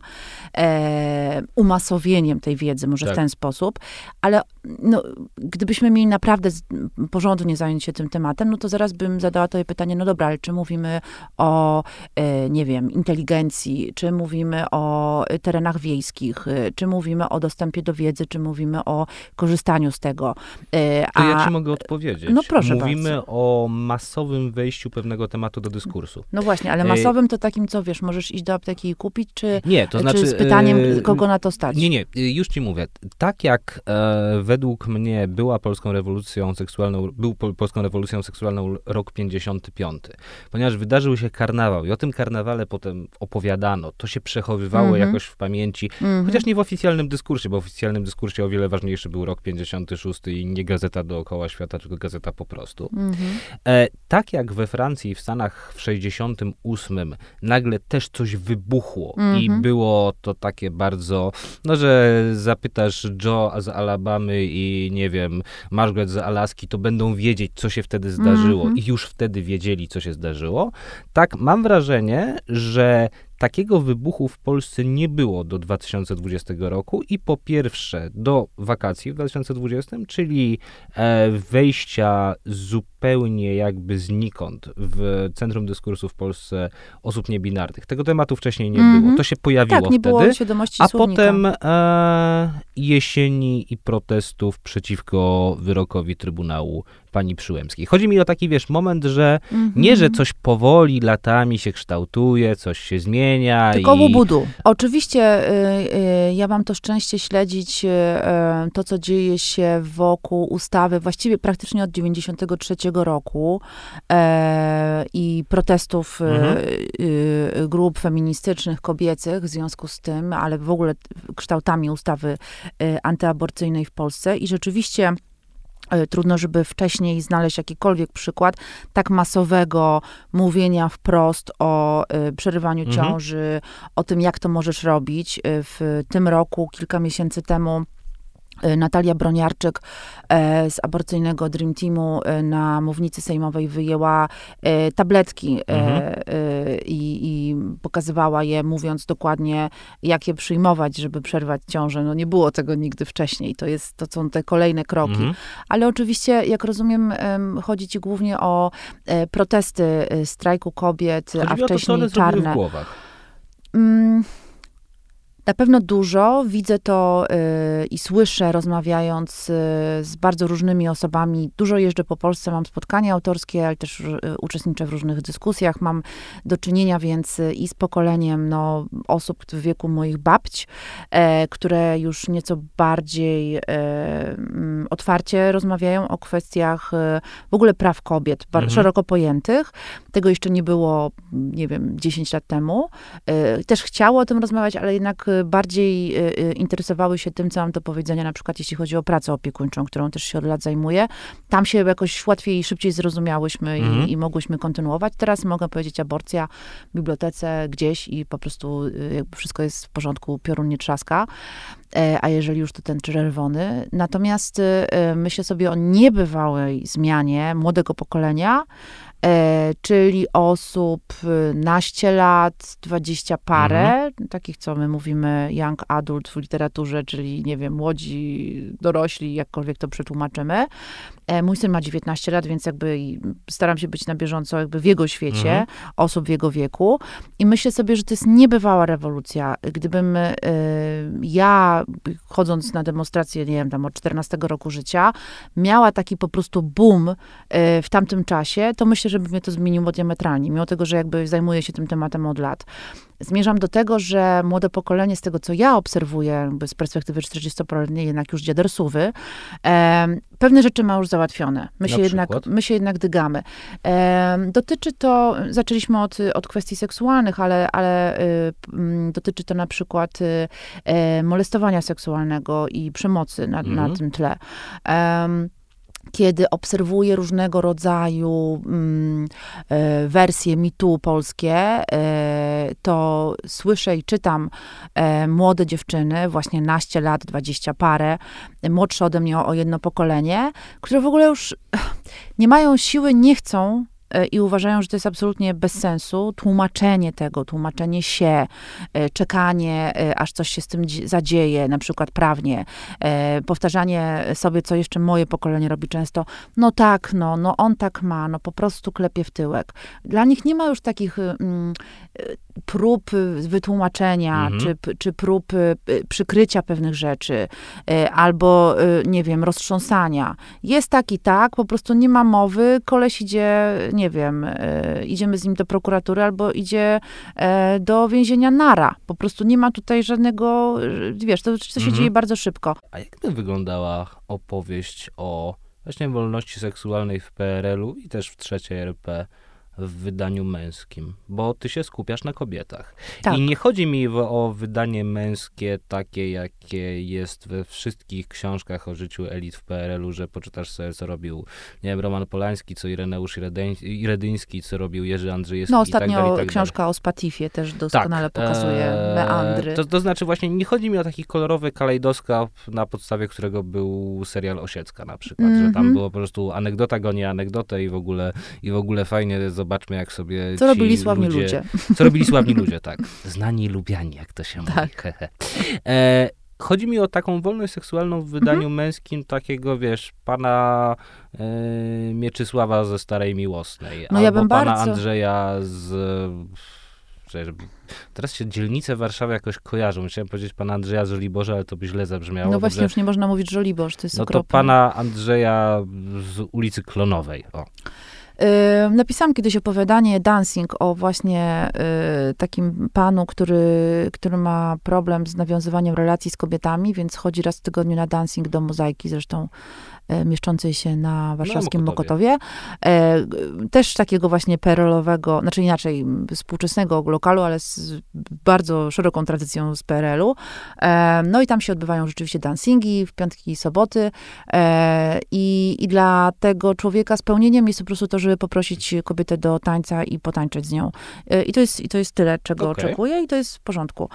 B: e, umasowieniem tej wiedzy, może tak. w ten sposób, ale no, gdybyśmy mieli naprawdę porządnie zająć się tym tematem, no to zaraz bym zadała to pytanie, no dobra, ale czy mówimy o, e, nie wiem, inteligencji, czy mówimy o terenach wiejskich, e, czy mówimy o dostępie do wiedzy, czy mówimy o korzystaniu z tego.
A: E, a, to ja ci mogę odpowiedzieć. No proszę Mówimy bardzo. o masowym wejściu pewnego tematu do dyskursu.
B: No właśnie, ale masowym to takim, co wiesz, możesz iść do apteki i kupić, czy, nie, to znaczy, czy z pytaniem, kogo na to stać?
A: Nie, nie, już ci mówię. Tak jak e, według mnie była polską rewolucją seksualną, był polską rewolucją seksualną rok 55, ponieważ wydarzył się karnawał i o tym karnawale potem opowiadano, to się przechowywało mm -hmm. jakoś w pamięci, mm -hmm. chociaż nie w oficjalnym dyskursie, bo w oficjalnym dyskursie o wiele ważniejszy był rok 56 i nie gazeta dookoła świata, tylko gazeta po prostu. Mm -hmm. e, tak jak we Francji i w Stanach w 68 nagle też coś wybuchło i mhm. było to takie bardzo, no że zapytasz Joe z Alabamy i nie wiem, Margaret z Alaski, to będą wiedzieć, co się wtedy zdarzyło mm -hmm. i już wtedy wiedzieli, co się zdarzyło. Tak, mam wrażenie, że Takiego wybuchu w Polsce nie było do 2020 roku i po pierwsze do wakacji w 2020, czyli e, wejścia zupełnie jakby znikąd w centrum dyskursu w Polsce osób niebinarnych. Tego tematu wcześniej nie mm -hmm. było. Mhm. To się pojawiło
B: tak, nie
A: wtedy.
B: Było świadomości
A: a słownika. potem e, jesieni i protestów przeciwko wyrokowi Trybunału pani Przyłębskiej. Chodzi mi o taki, wiesz, moment, że
B: Mhm.
A: nie, że coś powoli latami się kształtuje, coś się zmienia
B: Tylko
A: i...
B: łubudu. Oczywiście y, y, ja mam to szczęście śledzić y, y, to, co dzieje się wokół ustawy, właściwie praktycznie od 93 roku e, i protestów
A: Mhm.
B: y, grup feministycznych, kobiecych w związku z tym, ale w ogóle kształtami ustawy antyaborcyjnej w Polsce i rzeczywiście Trudno, żeby wcześniej znaleźć jakikolwiek przykład tak masowego mówienia wprost o y, przerywaniu
A: Mhm.
B: ciąży, o tym, jak to możesz robić. Y, W tym roku, kilka miesięcy temu, Natalia Broniarczyk e, z aborcyjnego Dream Teamu e, na mównicy sejmowej wyjęła e, tabletki e,
A: Mhm.
B: e, i, i pokazywała je, mówiąc dokładnie, jak je przyjmować, żeby przerwać ciążę. No nie było tego nigdy wcześniej. To, jest, to są te kolejne kroki.
A: Mhm.
B: Ale oczywiście, jak rozumiem, em, chodzi ci głównie o e, protesty e, strajku kobiet,
A: Chodzi
B: a
A: to,
B: wcześniej
A: one zrobiły w
B: czarne.
A: głowach.
B: Mm, Na pewno dużo. Widzę to y, i słyszę, rozmawiając y, z bardzo różnymi osobami. Dużo jeżdżę po Polsce, mam spotkania autorskie, ale też y, uczestniczę w różnych dyskusjach. Mam do czynienia więc y, i z pokoleniem no, osób w wieku moich babć, e, które już nieco bardziej e, mm, otwarcie rozmawiają o kwestiach e, w ogóle praw kobiet,
A: Mhm.
B: szeroko pojętych. Tego jeszcze nie było, nie wiem, 10 lat temu. E, Też chciało o tym rozmawiać, ale jednak e, bardziej e, e, interesowały się tym, co mam do powiedzenia, na przykład jeśli chodzi o pracę opiekuńczą, którą też się od lat zajmuję. Tam się jakoś łatwiej i szybciej zrozumiałyśmy
A: Mhm.
B: i, i mogłyśmy kontynuować. Teraz mogę powiedzieć aborcja w bibliotece gdzieś i po prostu e, jakby wszystko jest w porządku, piorun nie trzaska. E, A jeżeli już to ten czerwony. Natomiast myślę sobie o niebywałej zmianie młodego pokolenia, czyli osób e, naście lat, dwadzieścia parę, takich, co my mówimy young adult w literaturze, czyli, nie wiem, młodzi dorośli, jakkolwiek to przetłumaczymy. E, Mój syn ma 19 lat, więc jakby staram się być na bieżąco jakby w jego świecie,
A: Mhm.
B: osób w jego wieku. I myślę sobie, że to jest niebywała rewolucja. Gdybym e, ja, chodząc na demonstrację, nie wiem, tam od 14 roku życia, miała taki po prostu boom e, w tamtym czasie, to myślę, że by mnie to zmieniło diametralnie, mimo tego, że jakby zajmuję się tym tematem od lat. Zmierzam do tego, że młode pokolenie, z tego co ja obserwuję, jakby z perspektywy 40-paroletniej, jednak już dziadersuwy, e, pewne rzeczy ma już załatwione. My,
A: Na
B: się jednak, my się jednak dygamy. E, dotyczy to, zaczęliśmy od, od kwestii seksualnych, ale, ale y, dotyczy to na przykład y, e, molestowania seksualnego i przemocy na, na
A: Mhm.
B: tym tle. Em, kiedy obserwuję różnego rodzaju mm, e, wersje mitu polskie, e, to słyszę i czytam e, młode dziewczyny, właśnie naście lat, dwadzieścia parę, młodsze ode mnie o, jedno pokolenie, które w ogóle już (laughs) nie mają siły, nie chcą i uważają, że to jest absolutnie bez sensu. Tłumaczenie tego, tłumaczenie się, e, czekanie, e, aż coś się z tym dzie- zadzieje, na przykład prawnie, e, powtarzanie sobie, co jeszcze moje pokolenie robi często, no tak, no, no on tak ma, no po prostu klepie w tyłek. Dla nich nie ma już takich mm, e, prób y, wytłumaczenia,
A: Mhm.
B: czy, czy prób y, y, przykrycia pewnych rzeczy, e, albo, y, nie wiem, roztrząsania. Jest tak i tak, po prostu nie ma mowy, koleś idzie, nie wiem, idziemy z nim do prokuratury, albo idzie e, do więzienia nara. Po prostu nie ma tutaj żadnego, wiesz, to, to się
A: Mhm.
B: dzieje bardzo szybko.
A: A jak by wyglądała opowieść o właśnie wolności seksualnej w PRL-u i też w trzeciej RP w wydaniu męskim? Bo ty się skupiasz na kobietach.
B: Tak.
A: I nie chodzi mi o wydanie męskie takie, jakie jest we wszystkich książkach o życiu elit w PRL-u, że poczytasz sobie, co robił, nie wiem, Roman Polański, co Ireneusz Iredyński, co robił Jerzy Andrzejewski
B: No
A: tak
B: ostatnio
A: dalej, tak dalej.
B: książka o Spatifie też doskonale
A: Tak,
B: pokazuje
A: eee,
B: meandry.
A: To, to znaczy właśnie, nie chodzi mi o taki kolorowy kalejdoskop, na podstawie którego był serial Osiecka na przykład, że tam
B: Mhm.
A: było po prostu anegdota goni anegdotę i w ogóle, i w ogóle fajnie, zobaczmy jak sobie
B: Co robili sławni ludzie.
A: Co robili sławni ludzie, tak. Znani i lubiani, jak to się mówi.
B: Tak.
A: hehe. E, Chodzi mi o taką wolność seksualną w wydaniu
B: Mhm.
A: męskim, takiego, wiesz, pana e, Mieczysława ze Starej Miłosnej,
B: No ja
A: albo
B: bym
A: pana
B: bardzo-
A: Andrzeja z Teraz się dzielnice Warszawy jakoś kojarzą. Chciałem powiedzieć pana Andrzeja Żoliborza, ale to by źle zabrzmiało.
B: No właśnie, już nie można mówić Żoliborz, to jest
A: No
B: okropne.
A: to pana Andrzeja z ulicy Klonowej. O.
B: Napisałam kiedyś opowiadanie Dancing o właśnie y, takim panu, który, który ma problem z nawiązywaniem relacji z kobietami, więc chodzi raz w tygodniu na dancing do mozaiki, zresztą mieszczącej się na warszawskim
A: Mokotowie.
B: Mokotowie. E, Też takiego właśnie perelowego, znaczy inaczej, współczesnego lokalu, ale z bardzo szeroką tradycją z PRL-u. E, No i tam się odbywają rzeczywiście dancingi w piątki i soboty. E, I, I dla tego człowieka spełnieniem jest po prostu to, żeby poprosić kobietę do tańca i potańczyć z nią. E, I to jest, i to jest tyle, czego
A: Okej.
B: oczekuję i to jest w porządku.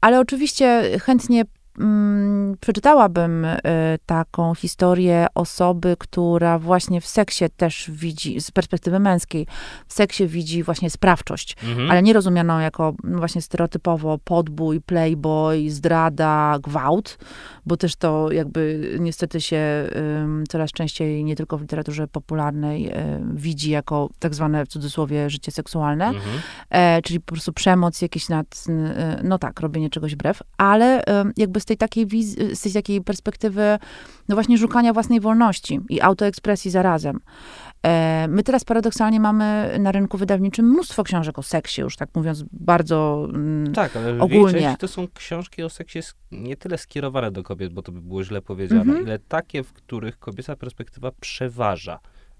B: Ale oczywiście chętnie mm, przeczytałabym e, taką historię osoby, która właśnie w seksie też widzi, z perspektywy męskiej, w seksie widzi właśnie sprawczość
A: Mhm.
B: ale nie rozumianą jako no właśnie stereotypowo podbój, playboy, zdrada, gwałt, bo też to jakby niestety się ym, coraz częściej nie tylko w literaturze popularnej ym, widzi jako tak zwane w cudzysłowie życie seksualne,
A: Mhm.
B: e, czyli po prostu przemoc jakieś nad, y, no tak, robienie czegoś wbrew, ale jakby z tej takiej wiz- z tej takiej perspektywy no właśnie szukania własnej wolności i autoekspresji zarazem. E, My teraz paradoksalnie mamy na rynku wydawniczym mnóstwo książek o seksie, już tak mówiąc bardzo. mm,
A: Tak, ale w
B: ogólnie.
A: to są książki o seksie nie tyle skierowane do kobiet, bo to by było źle powiedziane,
B: Mhm.
A: ile takie, w których kobieca perspektywa przeważa.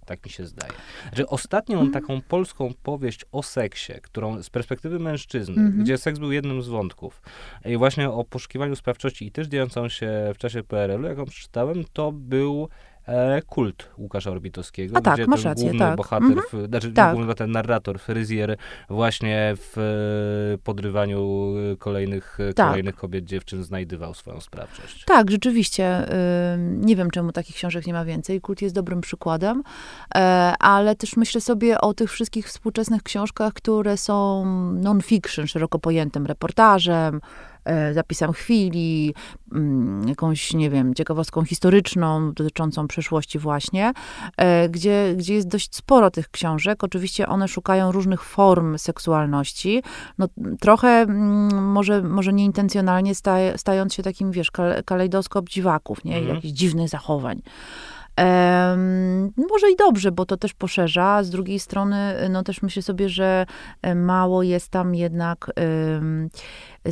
A: Tak mi się zdaje. Że ostatnią
B: Mhm.
A: taką polską powieść o seksie, którą z perspektywy mężczyzny,
B: Mhm.
A: gdzie seks był jednym z wątków, i właśnie o poszukiwaniu sprawczości i też dziejącą się w czasie PRL-u, jaką przeczytałem, to był kult Łukasza Orbitowskiego,
B: A tak,
A: gdzie
B: masz
A: ten
B: rację,
A: główny
B: tak.
A: bohater,
B: Mhm.
A: w, znaczy
B: Tak.
A: główny bohater, narrator, fryzjer, właśnie w e, podrywaniu e, kolejnych, e,
B: Tak.
A: kolejnych kobiet, dziewczyn znajdywał swoją sprawczość.
B: Tak, rzeczywiście. Nie wiem, czemu takich książek nie ma więcej. Kult jest dobrym przykładem, e, ale też myślę sobie o tych wszystkich współczesnych książkach, które są non-fiction, szeroko pojętym reportażem, e, zapisem chwili, mm, jakąś, nie wiem, ciekawostką historyczną dotyczącą przeszłości właśnie, e, gdzie, gdzie jest dość sporo tych książek. Oczywiście one szukają różnych form seksualności. No, trochę mm, może, może nieintencjonalnie staje, stając się takim, wiesz, kale- kalejdoskop dziwaków, nie?
A: Mhm.
B: Jakichś dziwnych zachowań. Em, może i dobrze, bo to też poszerza. Z drugiej strony, no też myślę sobie, że e, mało jest tam jednak em,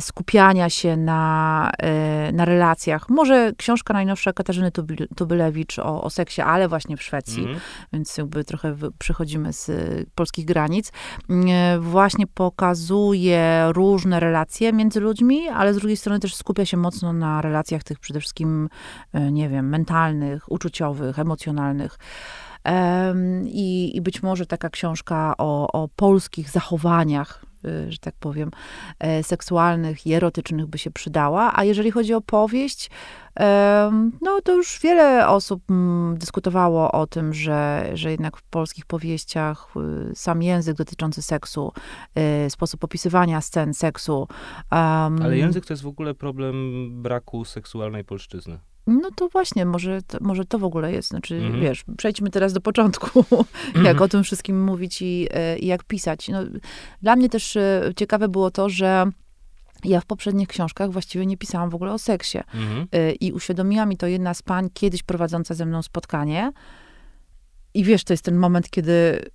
B: skupiania się na, e, na relacjach. Może książka najnowsza Katarzyny Tubylewicz o, o seksie, ale właśnie w Szwecji,
A: Mhm.
B: więc jakby trochę przychodzimy z y, polskich granic, e, właśnie pokazuje różne relacje między ludźmi, ale z drugiej strony też skupia się mocno na relacjach tych przede wszystkim, e, nie wiem, mentalnych, uczuciowych, emocjonalnych. Em, I, I być może taka książka o, o polskich zachowaniach, że tak powiem, e, seksualnych i erotycznych by się przydała. A jeżeli chodzi o powieść, no to już wiele osób mm, dyskutowało o tym, że, że jednak w polskich powieściach y, sam język dotyczący seksu, y, sposób opisywania scen seksu. em,
A: Ale język to jest w ogóle problem braku seksualnej polszczyzny.
B: No to właśnie, może to, może to w ogóle jest. Znaczy,
A: Mhm.
B: wiesz, przejdźmy teraz do początku, (laughs) jak
A: Mhm.
B: o tym wszystkim mówić i, e, i jak pisać. No, dla mnie też e, ciekawe było to, że ja w poprzednich książkach właściwie nie pisałam w ogóle o seksie.
A: Mhm.
B: Y, I uświadomiła mi to jedna z pań, kiedyś prowadząca ze mną spotkanie. I wiesz, to jest ten moment, kiedy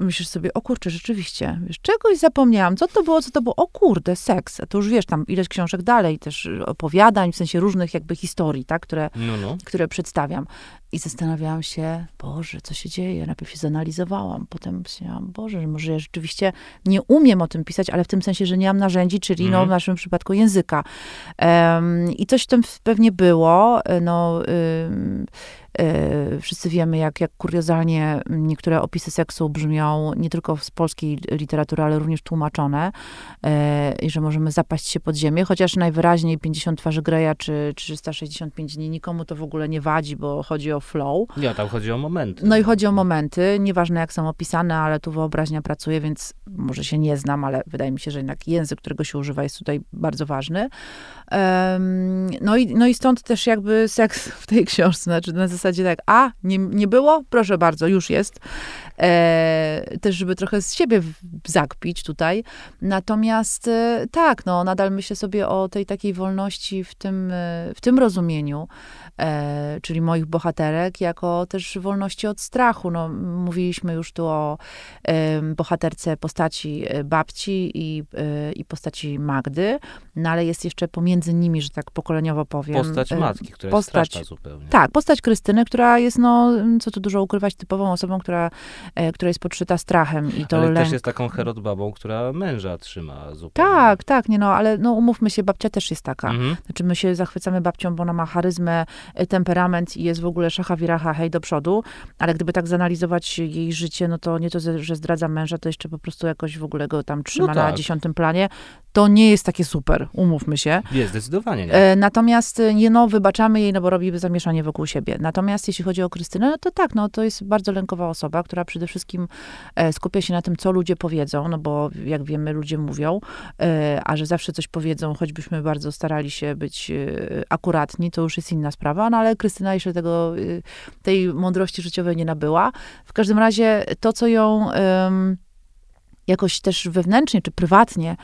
B: myślisz sobie, o kurczę, rzeczywiście, wiesz, czegoś zapomniałam. Co to było, co to było? O kurde, seks. A to już wiesz, tam ileś książek dalej, też opowiadań, w sensie różnych jakby historii, tak, które,
A: No, no.
B: które przedstawiam. I zastanawiałam się, Boże, co się dzieje? Najpierw się zanalizowałam, potem myślałam, Boże, może ja rzeczywiście nie umiem o tym pisać, ale w tym sensie, że nie mam narzędzi, czyli no,
A: Mhm.
B: w naszym przypadku języka. Em, I coś w tym pewnie było. No, ym, y, wszyscy wiemy, jak, jak kuriozalnie niektóre opisy seksu brzmią nie tylko z polskiej literatury, ale również tłumaczone. E, I że możemy zapaść się pod ziemię, chociaż najwyraźniej 50 twarzy Greya czy 365 dni nikomu to w ogóle nie wadzi, bo chodzi o flow.
A: Nie, tam chodzi o momenty.
B: No i chodzi o momenty, nieważne jak są opisane, ale tu wyobraźnia pracuje, więc może się nie znam, ale wydaje mi się, że jednak język, którego się używa, jest tutaj bardzo ważny. No, i, no i stąd też jakby seks w tej książce, znaczy na zasadzie zasadzie tak, a, nie, nie było? Proszę bardzo, już jest. E, też, żeby trochę z siebie zakpić tutaj. Natomiast e, tak, no, nadal myślę sobie o tej takiej wolności w tym, e, w tym rozumieniu, e, czyli moich bohaterek, jako też wolności od strachu. No, mówiliśmy już tu o e, bohaterce postaci e, babci i, i postaci Magdy, no ale jest jeszcze pomiędzy nimi, że tak pokoleniowo powiem.
A: Postać matki, która postać, jest zupełnie.
B: Tak, postać Krystyny, która jest, no, co tu dużo ukrywać, typową osobą, która E, która jest podszyta strachem i to
A: ale
B: lęk.
A: też jest taką herod-babą, która męża trzyma zupełnie.
B: Tak, tak, nie no, ale no umówmy się, babcia też jest taka. Mhm. Znaczy my się zachwycamy babcią, bo ona ma charyzmę, e, temperament i jest w ogóle szacha wiracha, hej do przodu, ale gdyby tak zanalizować jej życie, no to nie to, że zdradza męża, to jeszcze po prostu jakoś w ogóle go tam trzyma no tak. na dziesiątym planie. To nie jest takie super, umówmy się.
A: Jest, zdecydowanie nie.
B: E, natomiast nie no, wybaczamy jej, no bo robi zamieszanie wokół siebie. Natomiast jeśli chodzi o Krystynę, no to tak, no to jest bardzo lękowa osoba, która przede wszystkim e, skupia się na tym, co ludzie powiedzą, no bo jak wiemy, ludzie mówią, e, a że zawsze coś powiedzą, choćbyśmy bardzo starali się być e, akuratni, to już jest inna sprawa, no ale Krystyna jeszcze tego, tej mądrości życiowej nie nabyła. W każdym razie to, co ją jakoś też wewnętrznie czy prywatnie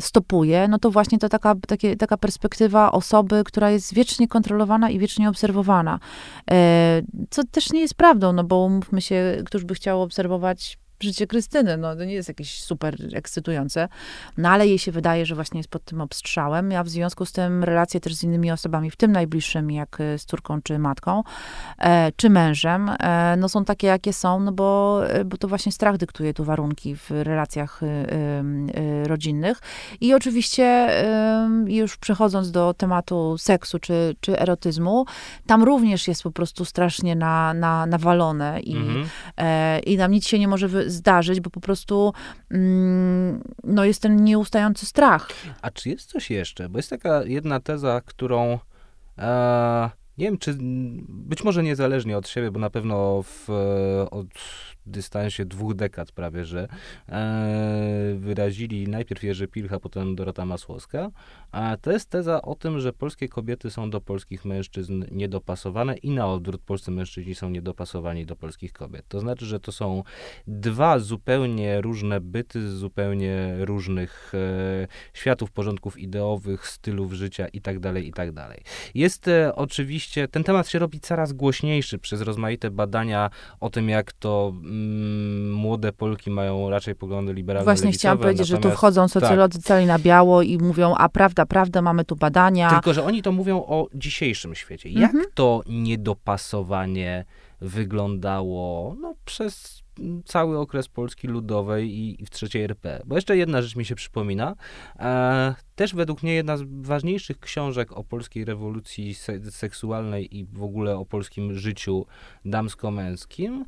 B: stopuje, no to właśnie to taka, takie, taka perspektywa osoby, która jest wiecznie kontrolowana i wiecznie obserwowana. E, co też nie jest prawdą, no bo mówmy się, któż by chciał obserwować życie Krystyny. No, to nie jest jakieś super ekscytujące, no ale jej się wydaje, że właśnie jest pod tym obstrzałem, a w związku z tym relacje też z innymi osobami, w tym najbliższymi, jak e, z córką czy matką, e, czy mężem, e, no są takie, jakie są, no bo, e, bo to właśnie strach dyktuje tu warunki w relacjach e, e, rodzinnych. I oczywiście już przechodząc do tematu seksu czy, czy erotyzmu, tam również jest po prostu strasznie na, na, nawalone i, mhm. i nam nic się nie może wy, zdarzyć, bo po prostu mm, no, jest ten nieustający strach.
A: A czy jest coś jeszcze? Bo jest taka jedna teza, którą e, nie wiem, czy być może niezależnie od siebie, bo na pewno w, od dystansie dwóch dekad prawie, że e, wyrazili najpierw Jerzy Pilcha, potem Dorota Masłowska. A to jest teza o tym, że polskie kobiety są do polskich mężczyzn niedopasowane i na odwrót polscy mężczyźni są niedopasowani do polskich kobiet. To znaczy, że to są dwa zupełnie różne byty z zupełnie różnych e, światów, porządków ideowych, stylów życia itd., tak itd. Tak jest e, oczywiście, ten temat się robi coraz głośniejszy przez rozmaite badania o tym, jak to mm, młode Polki mają raczej poglądy liberalne
B: Właśnie chciałam powiedzieć, że tu wchodzą socjolodzy tak. cali na biało i mówią, a prawda, prawda, mamy tu badania.
A: Tylko, że oni to mówią o dzisiejszym świecie. Jak mhm. to niedopasowanie wyglądało no, przez cały okres Polski Ludowej i, i w trzeciej RP. Bo jeszcze jedna rzecz mi się przypomina. E, też według mnie jedna z ważniejszych książek o polskiej rewolucji se seksualnej i w ogóle o polskim życiu damsko-męskim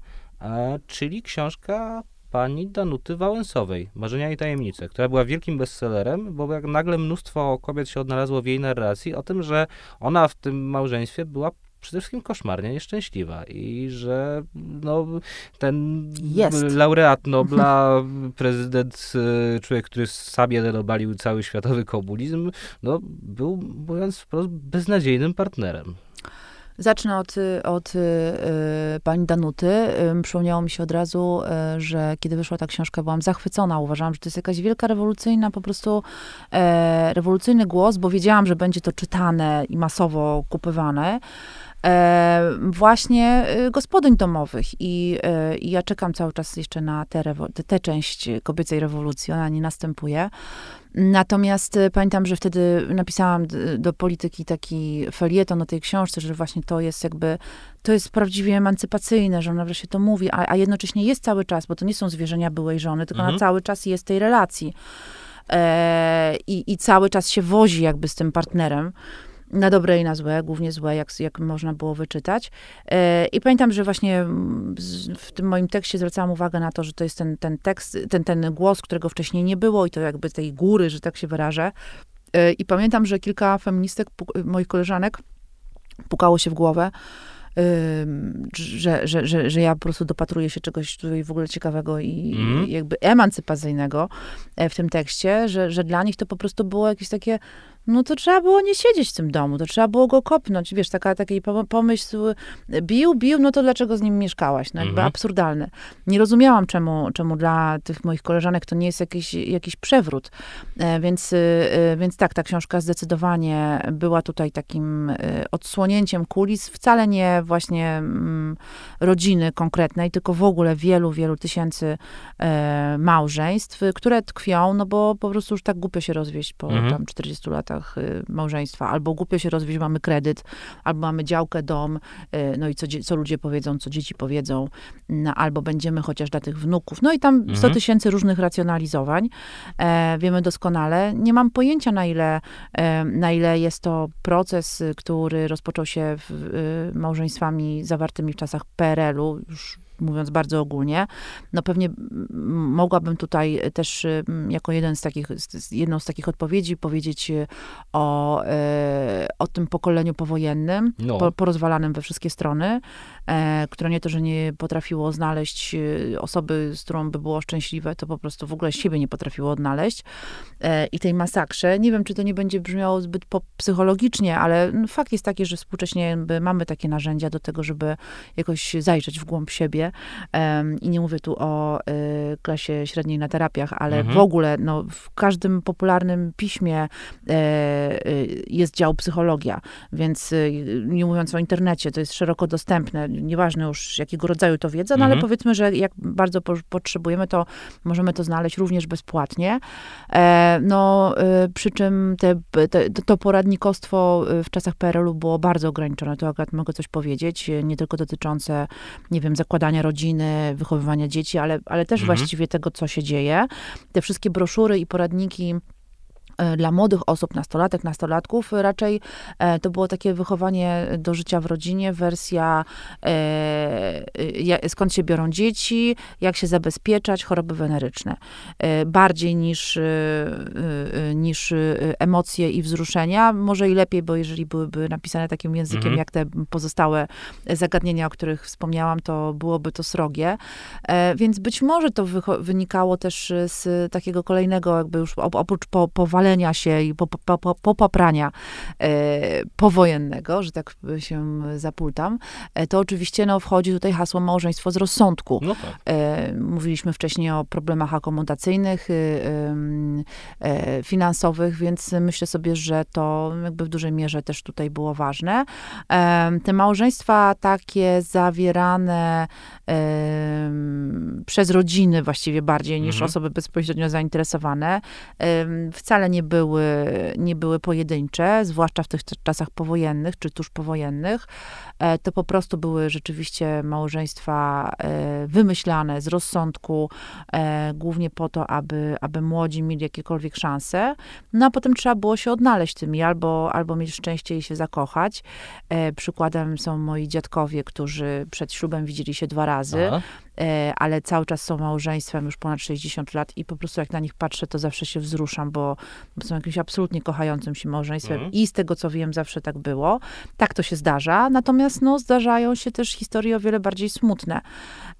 A: czyli książka pani Danuty Wałęsowej, Marzenia i Tajemnice, która była wielkim bestsellerem, bo jak nagle mnóstwo kobiet się odnalazło w jej narracji o tym, że ona w tym małżeństwie była przede wszystkim koszmarnie nieszczęśliwa i że no, ten
B: Jest.
A: laureat Nobla, (laughs) prezydent, e, człowiek, który sam jeden obalił cały światowy komunizm, no, był, mówiąc wprost, beznadziejnym partnerem.
B: Zacznę od, od y, pani Danuty. Y, przypomniało mi się od razu, y, że kiedy wyszła ta książka, byłam zachwycona. Uważałam, że to jest jakaś wielka rewolucyjna, po prostu e, rewolucyjny głos, bo wiedziałam, że będzie to czytane i masowo kupywane. E, właśnie gospodyń domowych. I, e, I, ja czekam cały czas jeszcze na tę część kobiecej rewolucji. Ona nie następuje. Natomiast e, pamiętam, że wtedy napisałam do polityki taki felieton o tej książce, że właśnie to jest jakby, to jest prawdziwie emancypacyjne, że ona wreszcie to mówi, a, a jednocześnie jest cały czas, bo to nie są zwierzenia byłej żony, tylko mhm. ona cały czas jest tej relacji. E, i, I cały czas się wozi jakby z tym partnerem na dobre i na złe, głównie złe, jak, jak można było wyczytać. E, I pamiętam, że właśnie w tym moim tekście zwracałam uwagę na to, że to jest ten, ten tekst, ten, ten głos, którego wcześniej nie było i to jakby tej góry, że tak się wyrażę. E, I pamiętam, że kilka feministek, moich koleżanek, pukało się w głowę, że, że, że, że ja po prostu dopatruję się czegoś tutaj w ogóle ciekawego i
A: Mhm.
B: jakby emancypacyjnego e, w tym tekście, że, że dla nich to po prostu było jakieś takie, no to trzeba było nie siedzieć w tym domu, to trzeba było go kopnąć, wiesz, taka, taki pom- pomysł, bił, bił, no to dlaczego z nim mieszkałaś? No jakby
A: Mhm.
B: absurdalne. Nie rozumiałam, czemu, czemu dla tych moich koleżanek to nie jest jakiś, jakiś przewrót. E, Więc, y, więc tak, ta książka zdecydowanie była tutaj takim odsłonięciem kulis, wcale nie właśnie mm, rodziny konkretnej, tylko w ogóle wielu, wielu tysięcy e, małżeństw, które tkwią, no bo po prostu już tak głupio się rozwieść po
A: Mhm.
B: tam 40 latach y, małżeństwa, albo głupio się rozwieść, mamy kredyt, albo mamy działkę, dom, y, no i co, co ludzie powiedzą, co dzieci powiedzą, no, albo będziemy chociaż dla tych wnuków. No i tam 100
A: Mhm.
B: tysięcy różnych racjonalizowań. E, wiemy doskonale. Nie mam pojęcia, na ile, e, na ile jest to proces, y, który rozpoczął się w, małżeństwami zawartymi w czasach PRL-u, już mówiąc bardzo ogólnie. No pewnie mm, mogłabym tutaj też y, mm, jako jeden z takich, jedną z takich odpowiedzi powiedzieć y, o, e, o tym pokoleniu powojennym,
A: No.
B: po, porozwalanym we wszystkie strony, e, które nie to, że nie potrafiło znaleźć osoby, z którą by było szczęśliwe, to po prostu w ogóle siebie nie potrafiło odnaleźć. E, I tej masakrze. Nie wiem, czy to nie będzie brzmiało zbyt psychologicznie, ale no, fakt jest taki, że współcześnie mamy takie narzędzia do tego, żeby jakoś zajrzeć w głąb siebie. I nie mówię tu o e, klasie średniej na terapiach, ale
A: Mhm.
B: w ogóle no, w każdym popularnym piśmie e, e, jest dział psychologia, więc nie mówiąc o internecie, to jest szeroko dostępne, nieważne już jakiego rodzaju to wiedza, no ale
A: Mhm.
B: powiedzmy, że jak bardzo po, potrzebujemy, to możemy to znaleźć również bezpłatnie. No, przy czym te, te, to poradnikostwo w czasach PRL-u było bardzo ograniczone, to akurat mogę coś powiedzieć, nie tylko dotyczące, nie wiem, zakładania rodziny, wychowywania dzieci, ale, ale też
A: Mhm.
B: właściwie tego, co się dzieje. Te wszystkie broszury i poradniki dla młodych osób, nastolatek, nastolatków, raczej e, to było takie wychowanie do życia w rodzinie, wersja e, skąd się biorą dzieci, jak się zabezpieczać, choroby weneryczne. E, bardziej niż, e, e, niż e, emocje i wzruszenia. Może i lepiej, bo jeżeli byłyby napisane takim językiem,
A: Mhm.
B: jak te pozostałe zagadnienia, o których wspomniałam, to byłoby to srogie. E, Więc być może to wynikało też z takiego kolejnego, jakby już op- oprócz po, powalenia się i po, po, po, popaprania e, powojennego, że tak się zapultam, e, to oczywiście no, wchodzi tutaj hasło małżeństwo z rozsądku.
A: No tak.
B: E, Mówiliśmy wcześniej o problemach akomodacyjnych, y, finansowych, więc myślę sobie, że to jakby w dużej mierze też tutaj było ważne. Te małżeństwa takie zawierane przez rodziny właściwie bardziej niż
A: Mhm.
B: osoby bezpośrednio zainteresowane, wcale nie były, nie były pojedyncze, zwłaszcza w tych czasach powojennych czy tuż powojennych. E, To po prostu były rzeczywiście małżeństwa e, wymyślane z rozsądku, e, głównie po to, aby, aby młodzi mieli jakiekolwiek szanse. No a potem trzeba było się odnaleźć tymi, albo, albo mieć szczęście i się zakochać. Przykładem są moi dziadkowie, którzy przed ślubem widzieli się dwa razy
A: Aha.
B: E, ale cały czas są małżeństwem już ponad 60 lat i po prostu jak na nich patrzę, to zawsze się wzruszam, bo, są jakimś absolutnie kochającym się małżeństwem
A: Mhm.
B: i z tego, co wiem, zawsze tak było. Tak to się zdarza, natomiast no, zdarzają się też historie o wiele bardziej smutne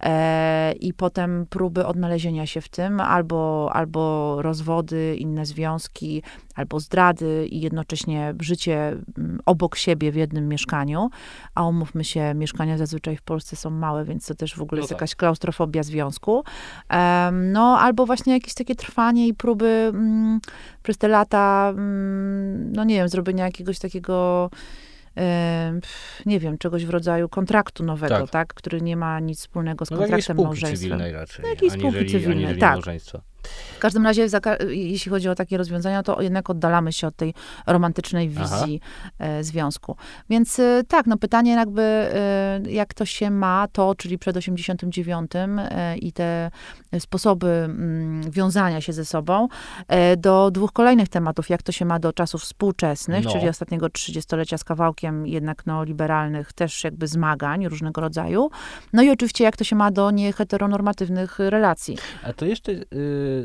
B: e, i potem próby odnalezienia się w tym, albo, albo rozwody, inne związki, albo zdrady i jednocześnie życie mm, obok siebie w jednym mieszkaniu, a umówmy się, mieszkania zazwyczaj w Polsce są małe, więc to też w ogóle
A: No
B: jest
A: tak.
B: jakaś klaustrofobia związku. No, albo właśnie jakieś takie trwanie i próby mm, przez te lata, mm, no nie wiem, zrobienia jakiegoś takiego nie wiem, czegoś w rodzaju kontraktu nowego,
A: Tak.
B: tak, który nie ma nic wspólnego z
A: No takiej
B: kontraktem
A: spółki
B: małżeństwem.
A: cywilnej raczej,
B: Takiej spółki
A: aniżeli,
B: cywilnej,
A: aniżeli
B: tak.
A: małżeństwa.
B: W każdym razie, jeśli chodzi o takie rozwiązania, to jednak oddalamy się od tej romantycznej
A: Aha.
B: wizji e, związku. Więc e, tak, no pytanie jakby, e, jak to się ma, to, czyli przed 89 e, i te sposoby mm, wiązania się ze sobą, do dwóch kolejnych tematów, jak to się ma do czasów współczesnych,
A: No.
B: czyli ostatniego trzydziestolecia z kawałkiem jednak neoliberalnych też jakby zmagań różnego rodzaju. No i oczywiście, jak to się ma do nieheteronormatywnych relacji.
A: A to jeszcze, y,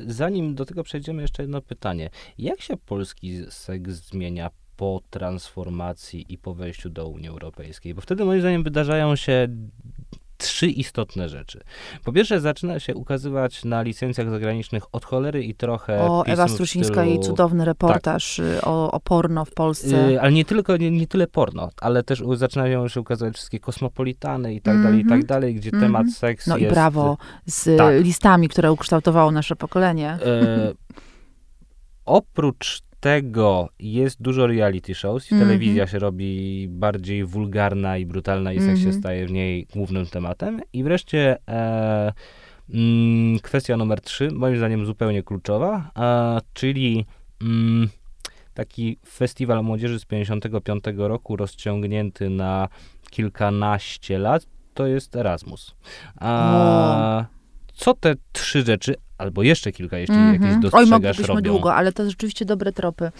A: zanim do tego przejdziemy, jeszcze jedno pytanie. Jak się polski seks zmienia po transformacji i po wejściu do Unii Europejskiej? Bo wtedy moim zdaniem wydarzają się trzy istotne rzeczy. Po pierwsze, zaczyna się ukazywać na licencjach zagranicznych od cholery i trochę.
B: O, Ewa Strusińska, stylu... jej cudowny reportaż tak. o, o, porno w Polsce. Yy,
A: ale nie tylko, nie, nie, tyle porno, ale też zaczynają się ukazywać wszystkie kosmopolitany i tak mm -hmm. dalej, i tak mhm. dalej, gdzie mm -hmm. temat seksu
B: no
A: jest...
B: I brawo, z tak. listami, które ukształtowało nasze pokolenie. Yy, (laughs)
A: oprócz tego jest dużo reality shows i mm -hmm. telewizja się robi bardziej wulgarna i brutalna i seks mm -hmm. się mhm. staje w niej głównym tematem. I wreszcie e, mm, kwestia numer trzy, moim zdaniem zupełnie kluczowa, e, czyli mm, taki festiwal młodzieży z 55 roku rozciągnięty na kilkanaście lat, to jest Erasmus. A, co te trzy rzeczy, albo jeszcze kilka, jeśli mm -hmm. jakieś dostrzegasz, Oj, moglibyśmy robią?
B: długo, ale to rzeczywiście dobre tropy.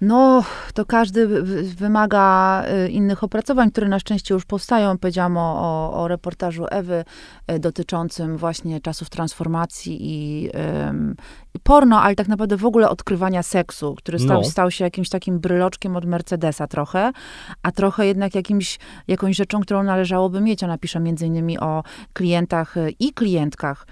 B: No, to każdy wymaga y, innych opracowań, które na szczęście już powstają. Powiedziałam o, o, o reportażu Ewy y, dotyczącym właśnie czasów transformacji i, i, porno, ale tak naprawdę w ogóle odkrywania seksu, który stał, no. stał się jakimś takim bryloczkiem od Mercedesa trochę, a trochę jednak jakimś, jakąś rzeczą, którą należałoby mieć. Ona pisze między innymi o klientach y, i klientkach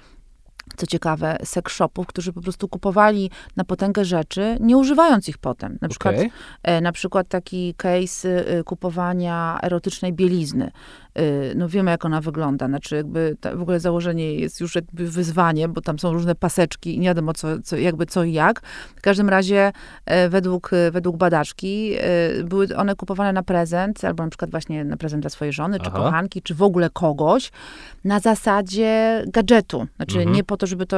B: co ciekawe, seks shopów, którzy po prostu kupowali na potęgę rzeczy, nie używając ich potem. Na przykład, okay. e, na przykład taki case e, kupowania erotycznej bielizny. Y, no wiemy, jak ona wygląda. Znaczy, jakby w ogóle założenie jest już jakby wyzwaniem, bo tam są różne paseczki i nie wiadomo, co, co, jakby co i jak. W każdym razie, e, według, e, według badaczki, e, były one kupowane na prezent, albo na przykład właśnie na prezent dla swojej żony, czy Aha. kochanki, czy w ogóle kogoś, na zasadzie gadżetu. Znaczy, mhm. nie po to, żeby to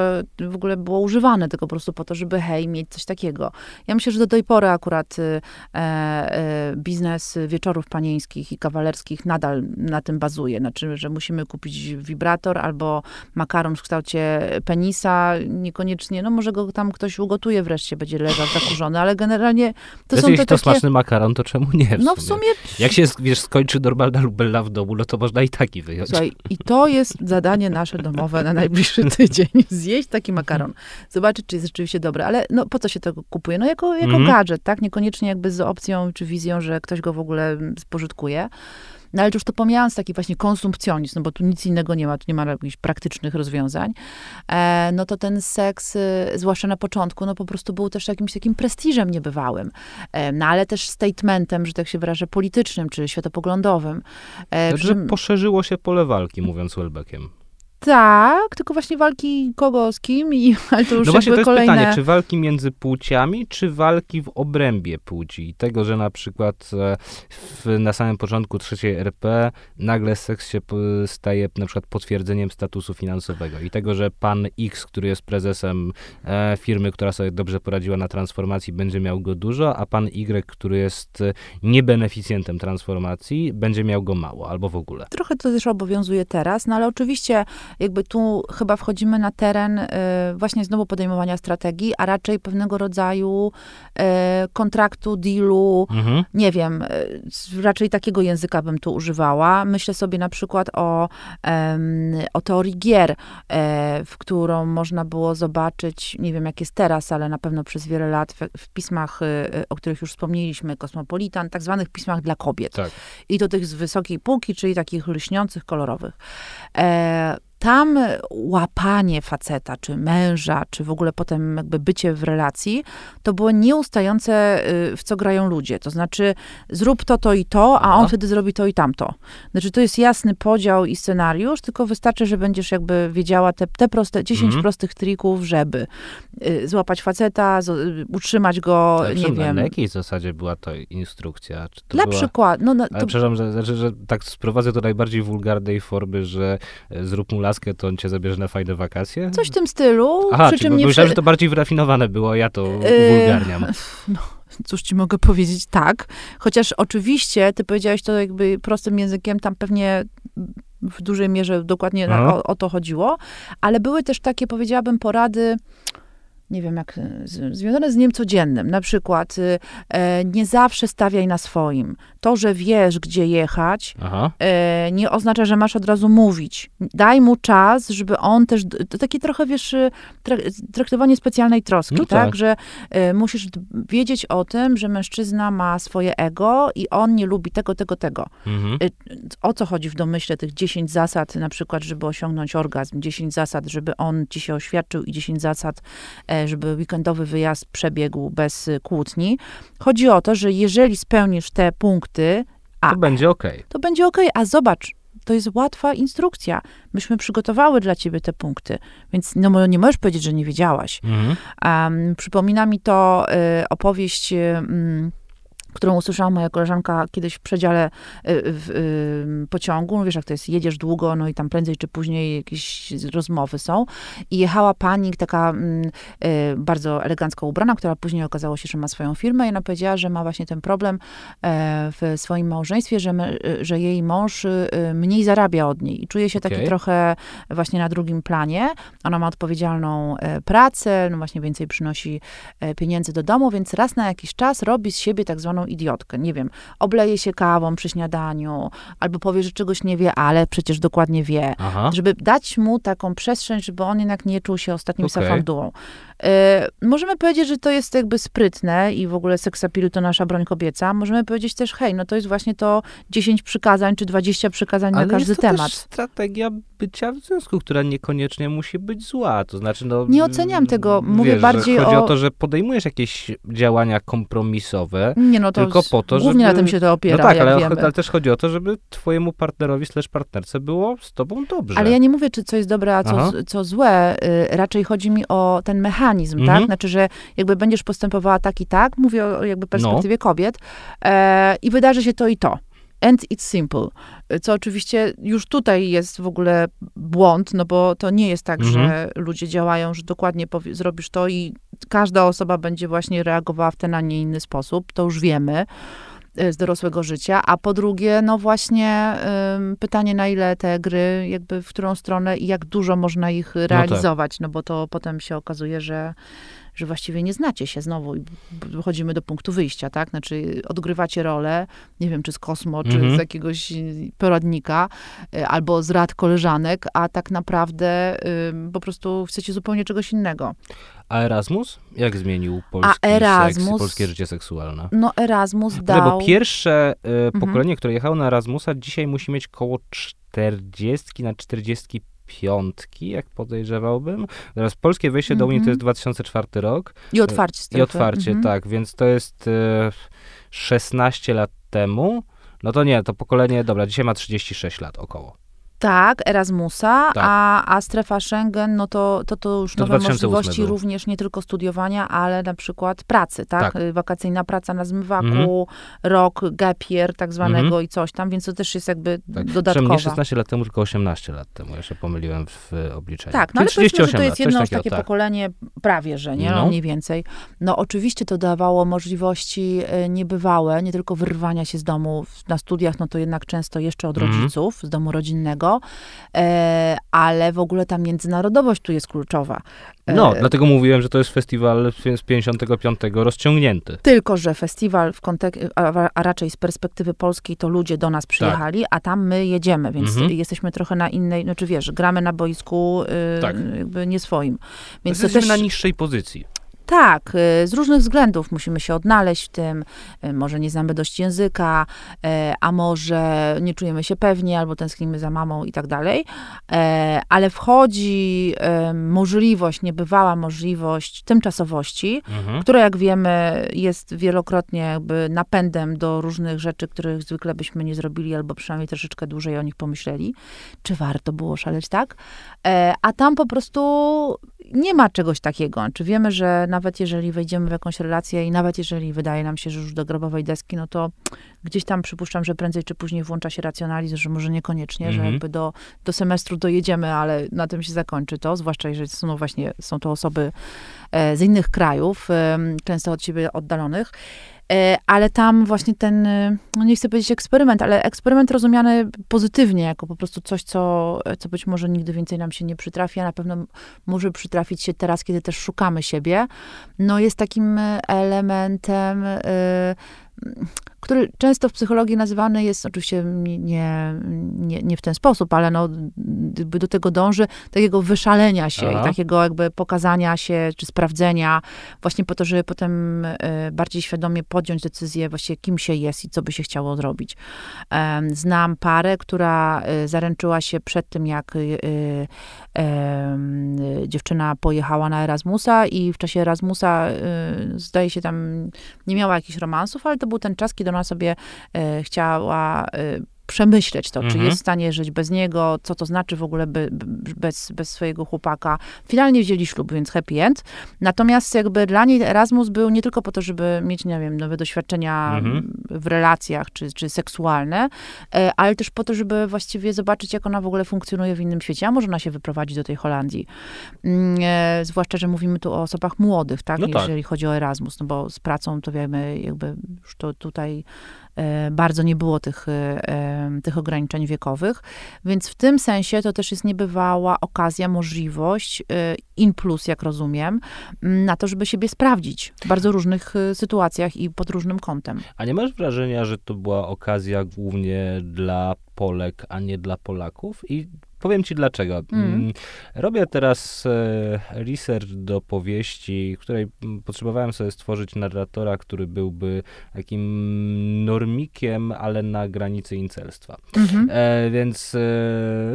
B: w ogóle było używane, tylko po prostu po to, żeby hej, mieć coś takiego. Ja myślę, że do tej pory akurat e, e, biznes wieczorów panieńskich i kawalerskich nadal na tym bazuje. Znaczy, że musimy kupić wibrator albo makaron w kształcie penisa. Niekoniecznie, no może go tam ktoś ugotuje wreszcie, będzie leżał zakurzony, ale generalnie to
A: Wiesz,
B: są
A: jeśli
B: to,
A: to smaczny makaron, to czemu nie?
B: W no w sumie...
A: Jak się, wiesz, skończy normalna lubella w domu, no to można i taki wyjąć.
B: Słuchaj, i to jest zadanie nasze domowe na najbliższy (laughs) tydzień. Zjeść taki makaron. Zobaczyć, czy jest rzeczywiście dobry. Ale no po co się tego kupuje? No jako, jako mm -hmm. gadżet, tak? Niekoniecznie jakby z opcją czy wizją, że ktoś go w ogóle spożytkuje. No ale już to pomijając taki właśnie konsumpcjonizm, no bo tu nic innego nie ma, tu nie ma jakichś praktycznych rozwiązań, e, no to ten seks, y, zwłaszcza na początku, no po prostu był też jakimś takim prestiżem niebywałym. E, no ale też statementem, że tak się wyrażę, politycznym czy światopoglądowym.
A: E, znaczy, że poszerzyło się pole walki, mówiąc Welbeckiem.
B: Tak, tylko właśnie walki kogo z kim i (laughs) ale to już
A: No właśnie to jest
B: kolejne...
A: pytanie, czy walki między płciami, czy walki w obrębie płci? I tego, że na przykład e, w, na samym początku trzeciej RP nagle seks się staje na przykład potwierdzeniem statusu finansowego i tego, że pan X, który jest prezesem e, firmy, która sobie dobrze poradziła na transformacji, będzie miał go dużo, a pan Y, który jest e, niebeneficjentem transformacji, będzie miał go mało albo w ogóle.
B: Trochę to też obowiązuje teraz, no ale oczywiście jakby tu chyba wchodzimy na teren y, właśnie znowu podejmowania strategii, a raczej pewnego rodzaju y, kontraktu, dealu, mhm. nie wiem, y, raczej takiego języka bym tu używała. Myślę sobie na przykład o, o teorii gier, e, w którą można było zobaczyć, nie wiem jak jest teraz, ale na pewno przez wiele lat w, w pismach, o których już wspomnieliśmy, Kosmopolitan, tak zwanych pismach dla kobiet. Tak. I to tych z wysokiej półki, czyli takich lśniących, kolorowych. E, tam łapanie faceta, czy męża, czy w ogóle potem jakby bycie w relacji, to było nieustające, y, w co grają ludzie. To znaczy, zrób to, to i to, a on wtedy zrobi to i tamto. Znaczy, to jest jasny podział i scenariusz, tylko wystarczy, że będziesz jakby wiedziała te, te proste, 10 mm. prostych trików, żeby y, złapać faceta, z, y, utrzymać go, Ale nie wiem.
A: Na jakiej zasadzie była to instrukcja? Czy to
B: Dla była... przykładu. No, no,
A: Ale przepraszam, że, że, że tak sprowadzę do najbardziej wulgarnej formy, że zrób mu laskę, to on cię zabierze na fajne wakacje?
B: Coś w tym stylu.
A: Aha, przy czym nie myślałem, że to bardziej wyrafinowane było, ja to yy, wulgarniam. (laughs)
B: No, cóż ci mogę powiedzieć, tak. Chociaż oczywiście, ty powiedziałeś to jakby prostym językiem, tam pewnie w dużej mierze dokładnie na, o, o to chodziło, ale były też takie, powiedziałabym, porady nie wiem jak, związane z dniem codziennym. Na przykład y, e, nie zawsze stawiaj na swoim. To, że wiesz, gdzie jechać, e, nie oznacza, że masz od razu mówić. Daj mu czas, żeby on też, to takie trochę, wiesz, y, tra- traktowanie specjalnej troski,
A: No
B: tak?
A: tak.
B: Że e, musisz wiedzieć o tym, że mężczyzna ma swoje ego i on nie lubi tego, tego, tego.
A: Mhm.
B: O co chodzi w domyśle tych 10 zasad, na przykład, żeby osiągnąć orgazm, 10 zasad, żeby on ci się oświadczył i 10 zasad, e, żeby weekendowy wyjazd przebiegł bez y, kłótni. Chodzi o to, że jeżeli spełnisz te punkty, a
A: To będzie okej.
B: to będzie ok. A zobacz, to jest łatwa instrukcja. Myśmy przygotowały dla ciebie te punkty, więc no, nie możesz powiedzieć, że nie wiedziałaś.
A: Mhm.
B: Um, przypomina mi to y, opowieść, y, mm, którą usłyszała moja koleżanka kiedyś w przedziale y, w y, pociągu. Wiesz, jak to jest, jedziesz długo, no i tam prędzej czy później jakieś rozmowy są. I jechała pani, taka mm, y, bardzo elegancko ubrana, która później okazało się, że ma swoją firmę i ona powiedziała, że ma właśnie ten problem e, w swoim małżeństwie, że, że jej mąż mniej zarabia od niej i czuje się taki
A: Okej.
B: trochę właśnie na drugim planie. Ona ma odpowiedzialną e, pracę, no właśnie więcej przynosi e, pieniędzy do domu, więc raz na jakiś czas robi z siebie tak zwaną idiotkę. Nie wiem, obleje się kawą przy śniadaniu, albo powie, że czegoś nie wie, ale przecież dokładnie wie.
A: Aha.
B: Żeby dać mu taką przestrzeń, żeby on jednak nie czuł się ostatnim
A: Okej.
B: safandułą. E, możemy powiedzieć, że to jest jakby sprytne i w ogóle seksapilu to nasza broń kobieca. Możemy powiedzieć też, hej, no to jest właśnie to 10 przykazań czy 20 przykazań na
A: Ale
B: każdy
A: jest to
B: temat.
A: też strategia bycia w związku, która niekoniecznie musi być zła. To znaczy, no...
B: Nie oceniam tego, mówię
A: wiesz,
B: bardziej
A: chodzi o...
B: o-
A: to, że podejmujesz jakieś działania kompromisowe,
B: Nie, no to
A: tylko po to,
B: głównie
A: żeby...
B: na tym się to opiera,
A: No tak, ale, ale też chodzi o to, żeby twojemu partnerowi slash partnerce było z tobą dobrze.
B: Ale ja nie mówię, czy co jest dobre, a co,
A: Aha.
B: co złe. Y, raczej chodzi mi o ten mechanizm,
A: Mhm.
B: tak? Znaczy, że jakby będziesz postępowała tak i tak, mówię o jakby perspektywie
A: No.
B: kobiet, e, i wydarzy się to i to. And it's simple. Co oczywiście już tutaj jest w ogóle błąd, no bo to nie jest tak,
A: Mhm.
B: że ludzie działają, że dokładnie powie, zrobisz to i każda osoba będzie właśnie reagowała w ten, a nie inny sposób. To już wiemy z dorosłego życia, a po drugie, no właśnie ym, pytanie, na ile te gry, jakby w którą stronę i jak dużo można ich realizować, no bo to potem się okazuje, że, że właściwie nie znacie się znowu i dochodzimy do punktu wyjścia, tak? Znaczy odgrywacie rolę, nie wiem, czy z Kosmo, czy
A: Mhm.
B: z jakiegoś y, poradnika, y, albo z rad koleżanek, a tak naprawdę ym, po prostu chcecie zupełnie czegoś innego.
A: A Erasmus? Jak zmienił polski seks
B: Erasmus-
A: i polskie życie seksualne?
B: No Erasmus dał...
A: bo pierwsze y,
B: Mhm.
A: pokolenie, które jechało na Erasmusa, dzisiaj musi mieć koło 40 na 45, jak podejrzewałbym. Teraz polskie wejście do Unii to
B: Mhm.
A: jest 2004 rok
B: I otwarcie
A: i
B: strefy.
A: otwarcie,
B: Mhm.
A: tak, więc to jest y, 16 lat temu. No to nie, to pokolenie, dobra, dzisiaj ma 36 lat około.
B: Tak, Erasmusa,
A: Tak.
B: A, a strefa Schengen, no to, to, to już
A: To
B: nowe
A: 2008
B: możliwości
A: było.
B: również nie tylko studiowania, ale na przykład pracy, tak?
A: Tak.
B: Wakacyjna praca na zmywaku,
A: Mhm.
B: rok gap year tak zwanego
A: Mhm.
B: i coś tam, więc to też jest jakby
A: Tak.
B: Dodatkowa.
A: nie 16 lat temu, tylko 18 lat temu. Ja się pomyliłem w obliczeniu.
B: Tak, no ale powiedzmy, że
A: 38
B: to jest jedno
A: takiego,
B: takie
A: tak.
B: pokolenie prawie, że nie, no. Mniej więcej. No oczywiście to dawało możliwości e, niebywałe, nie tylko wyrwania się z domu na studiach, no to jednak często jeszcze od
A: Mhm.
B: rodziców, z domu rodzinnego, e, ale w ogóle ta międzynarodowość tu jest kluczowa. E,
A: No, dlatego mówiłem, że to jest festiwal z 55 rozciągnięty.
B: Tylko, że festiwal w kontek- a, raczej z perspektywy polskiej to ludzie do nas przyjechali, a tam my jedziemy, więc
A: Tak. Mhm.
B: jesteśmy trochę na innej, znaczy wiesz, gramy na boisku y,
A: Tak.
B: jakby nie swoim. Więc
A: Jesteśmy
B: też,
A: na niższej pozycji.
B: Tak, y, z różnych względów musimy się odnaleźć w tym. Y, Może nie znamy dość języka, y, a może nie czujemy się pewnie, albo tęsknimy za mamą i tak dalej. E, Ale wchodzi możliwość, niebywała możliwość tymczasowości,
A: Mhm.
B: która jak wiemy jest wielokrotnie jakby napędem do różnych rzeczy, których zwykle byśmy nie zrobili, albo przynajmniej troszeczkę dłużej o nich pomyśleli. Czy warto było szaleć tak? E, a tam po prostu nie ma czegoś takiego. Czy wiemy, że nawet jeżeli wejdziemy w jakąś relację i nawet jeżeli wydaje nam się, że już do grobowej deski, no to gdzieś tam przypuszczam, że prędzej czy później włącza się racjonalizm, że może niekoniecznie, że
A: Mhm.
B: jakby do, do semestru dojedziemy, ale na tym się zakończy to, zwłaszcza jeżeli są no właśnie, są to osoby e, z innych krajów, em, często od siebie oddalonych. E, ale tam właśnie ten, e, no nie chcę powiedzieć eksperyment, ale eksperyment rozumiany pozytywnie, jako po prostu coś, co, co być może nigdy więcej nam się nie przytrafi, a na pewno może przytrafić się teraz, kiedy też szukamy siebie, no jest takim elementem który często w psychologii nazywany jest, oczywiście nie, nie, nie w ten sposób, ale no, do tego dąży, takiego wyszalenia się Aha. i takiego jakby pokazania się, czy sprawdzenia, właśnie po to, żeby potem y, bardziej świadomie podjąć decyzję właśnie kim się jest i co by się chciało zrobić. Znam parę, która y, zaręczyła się przed tym, jak y, dziewczyna pojechała na Erasmusa i w czasie Erasmusa, zdaje się tam, nie miała jakichś romansów, ale to był ten czas, kiedy ona sobie e, chciała e, przemyśleć to, mhm. czy jest w stanie żyć bez niego, co to znaczy w ogóle by, bez, bez swojego chłopaka. Finalnie wzięli ślub, więc happy end. Natomiast jakby dla niej Erasmus był nie tylko po to, żeby mieć, nie wiem, nowe doświadczenia mhm. w relacjach, czy, czy seksualne, e, ale też po to, żeby właściwie zobaczyć, jak ona w ogóle funkcjonuje w innym świecie, a może ona się wyprowadzi do tej Holandii. Mm, e, zwłaszcza, że mówimy tu o osobach młodych, tak? No tak. Jeżeli chodzi o Erasmus, no bo z pracą to wiemy, jakby już to tutaj bardzo nie było tych, e, tych ograniczeń wiekowych, więc w tym sensie to też jest niebywała okazja, możliwość, e, in plus, jak rozumiem, na to, żeby siebie sprawdzić w bardzo różnych sytuacjach i pod różnym kątem.
A: A nie masz wrażenia, że to była okazja głównie dla Polek, a nie dla Polaków? I Powiem ci dlaczego. Mm. Robię teraz e, research do powieści, której potrzebowałem sobie stworzyć narratora, który byłby takim normikiem, ale na granicy incelstwa. Mm-hmm. E, więc e,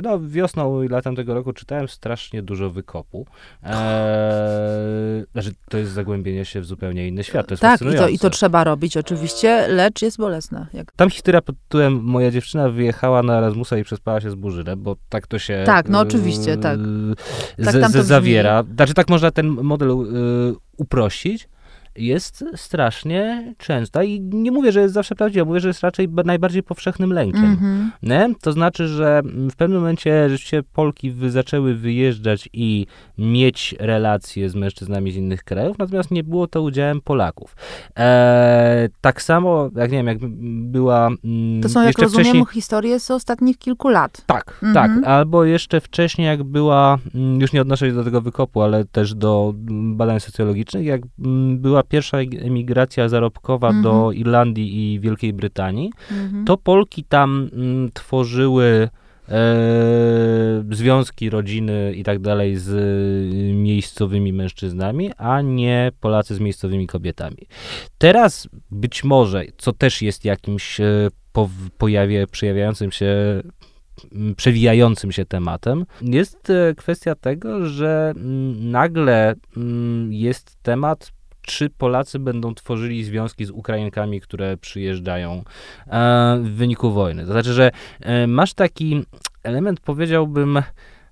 A: no, wiosną i latem tego roku czytałem strasznie dużo wykopu. E, (laughs) znaczy, to jest zagłębienie się w zupełnie inny świat. To jest
B: tak, i to, i to trzeba robić oczywiście, lecz jest bolesne.
A: Jak... Tam historia pod tytułem Moja dziewczyna wyjechała na Erasmusa i przespała się z Burzyrem, bo tak to się
B: tak, no oczywiście, tak.
A: Z, tak z, zawiera. Znaczy tak można ten model y, uprościć, jest strasznie częsta i nie mówię, że jest zawsze prawdziwa, mówię, że jest raczej najbardziej powszechnym lękiem. Mm-hmm. Nie? To znaczy, że w pewnym momencie rzeczywiście Polki wy, zaczęły wyjeżdżać i mieć relacje z mężczyznami z innych krajów, natomiast nie było to udziałem Polaków. E, tak samo, jak nie wiem, jak była
B: mm, To są, jak rozumiem, wcześniej... historie z ostatnich kilku lat.
A: Tak, mm-hmm. tak. Albo jeszcze wcześniej, jak była, mm, już nie odnoszę się do tego wykopu, ale też do badań socjologicznych, jak była pierwsza emigracja zarobkowa do mhm. Irlandii i Wielkiej Brytanii, -hmm. to Polki tam m, mm, tworzyły e, związki, rodziny i tak dalej z miejscowymi mężczyznami, a nie Polacy z miejscowymi kobietami. Teraz być może, co też jest jakimś e, po, pojawie, przejawiającym się przewijającym się tematem, jest e, kwestia tego, że nagle jest temat czy Polacy będą tworzyli związki z Ukrainkami, które przyjeżdżają e, w wyniku wojny. To znaczy, że e, masz taki element, powiedziałbym,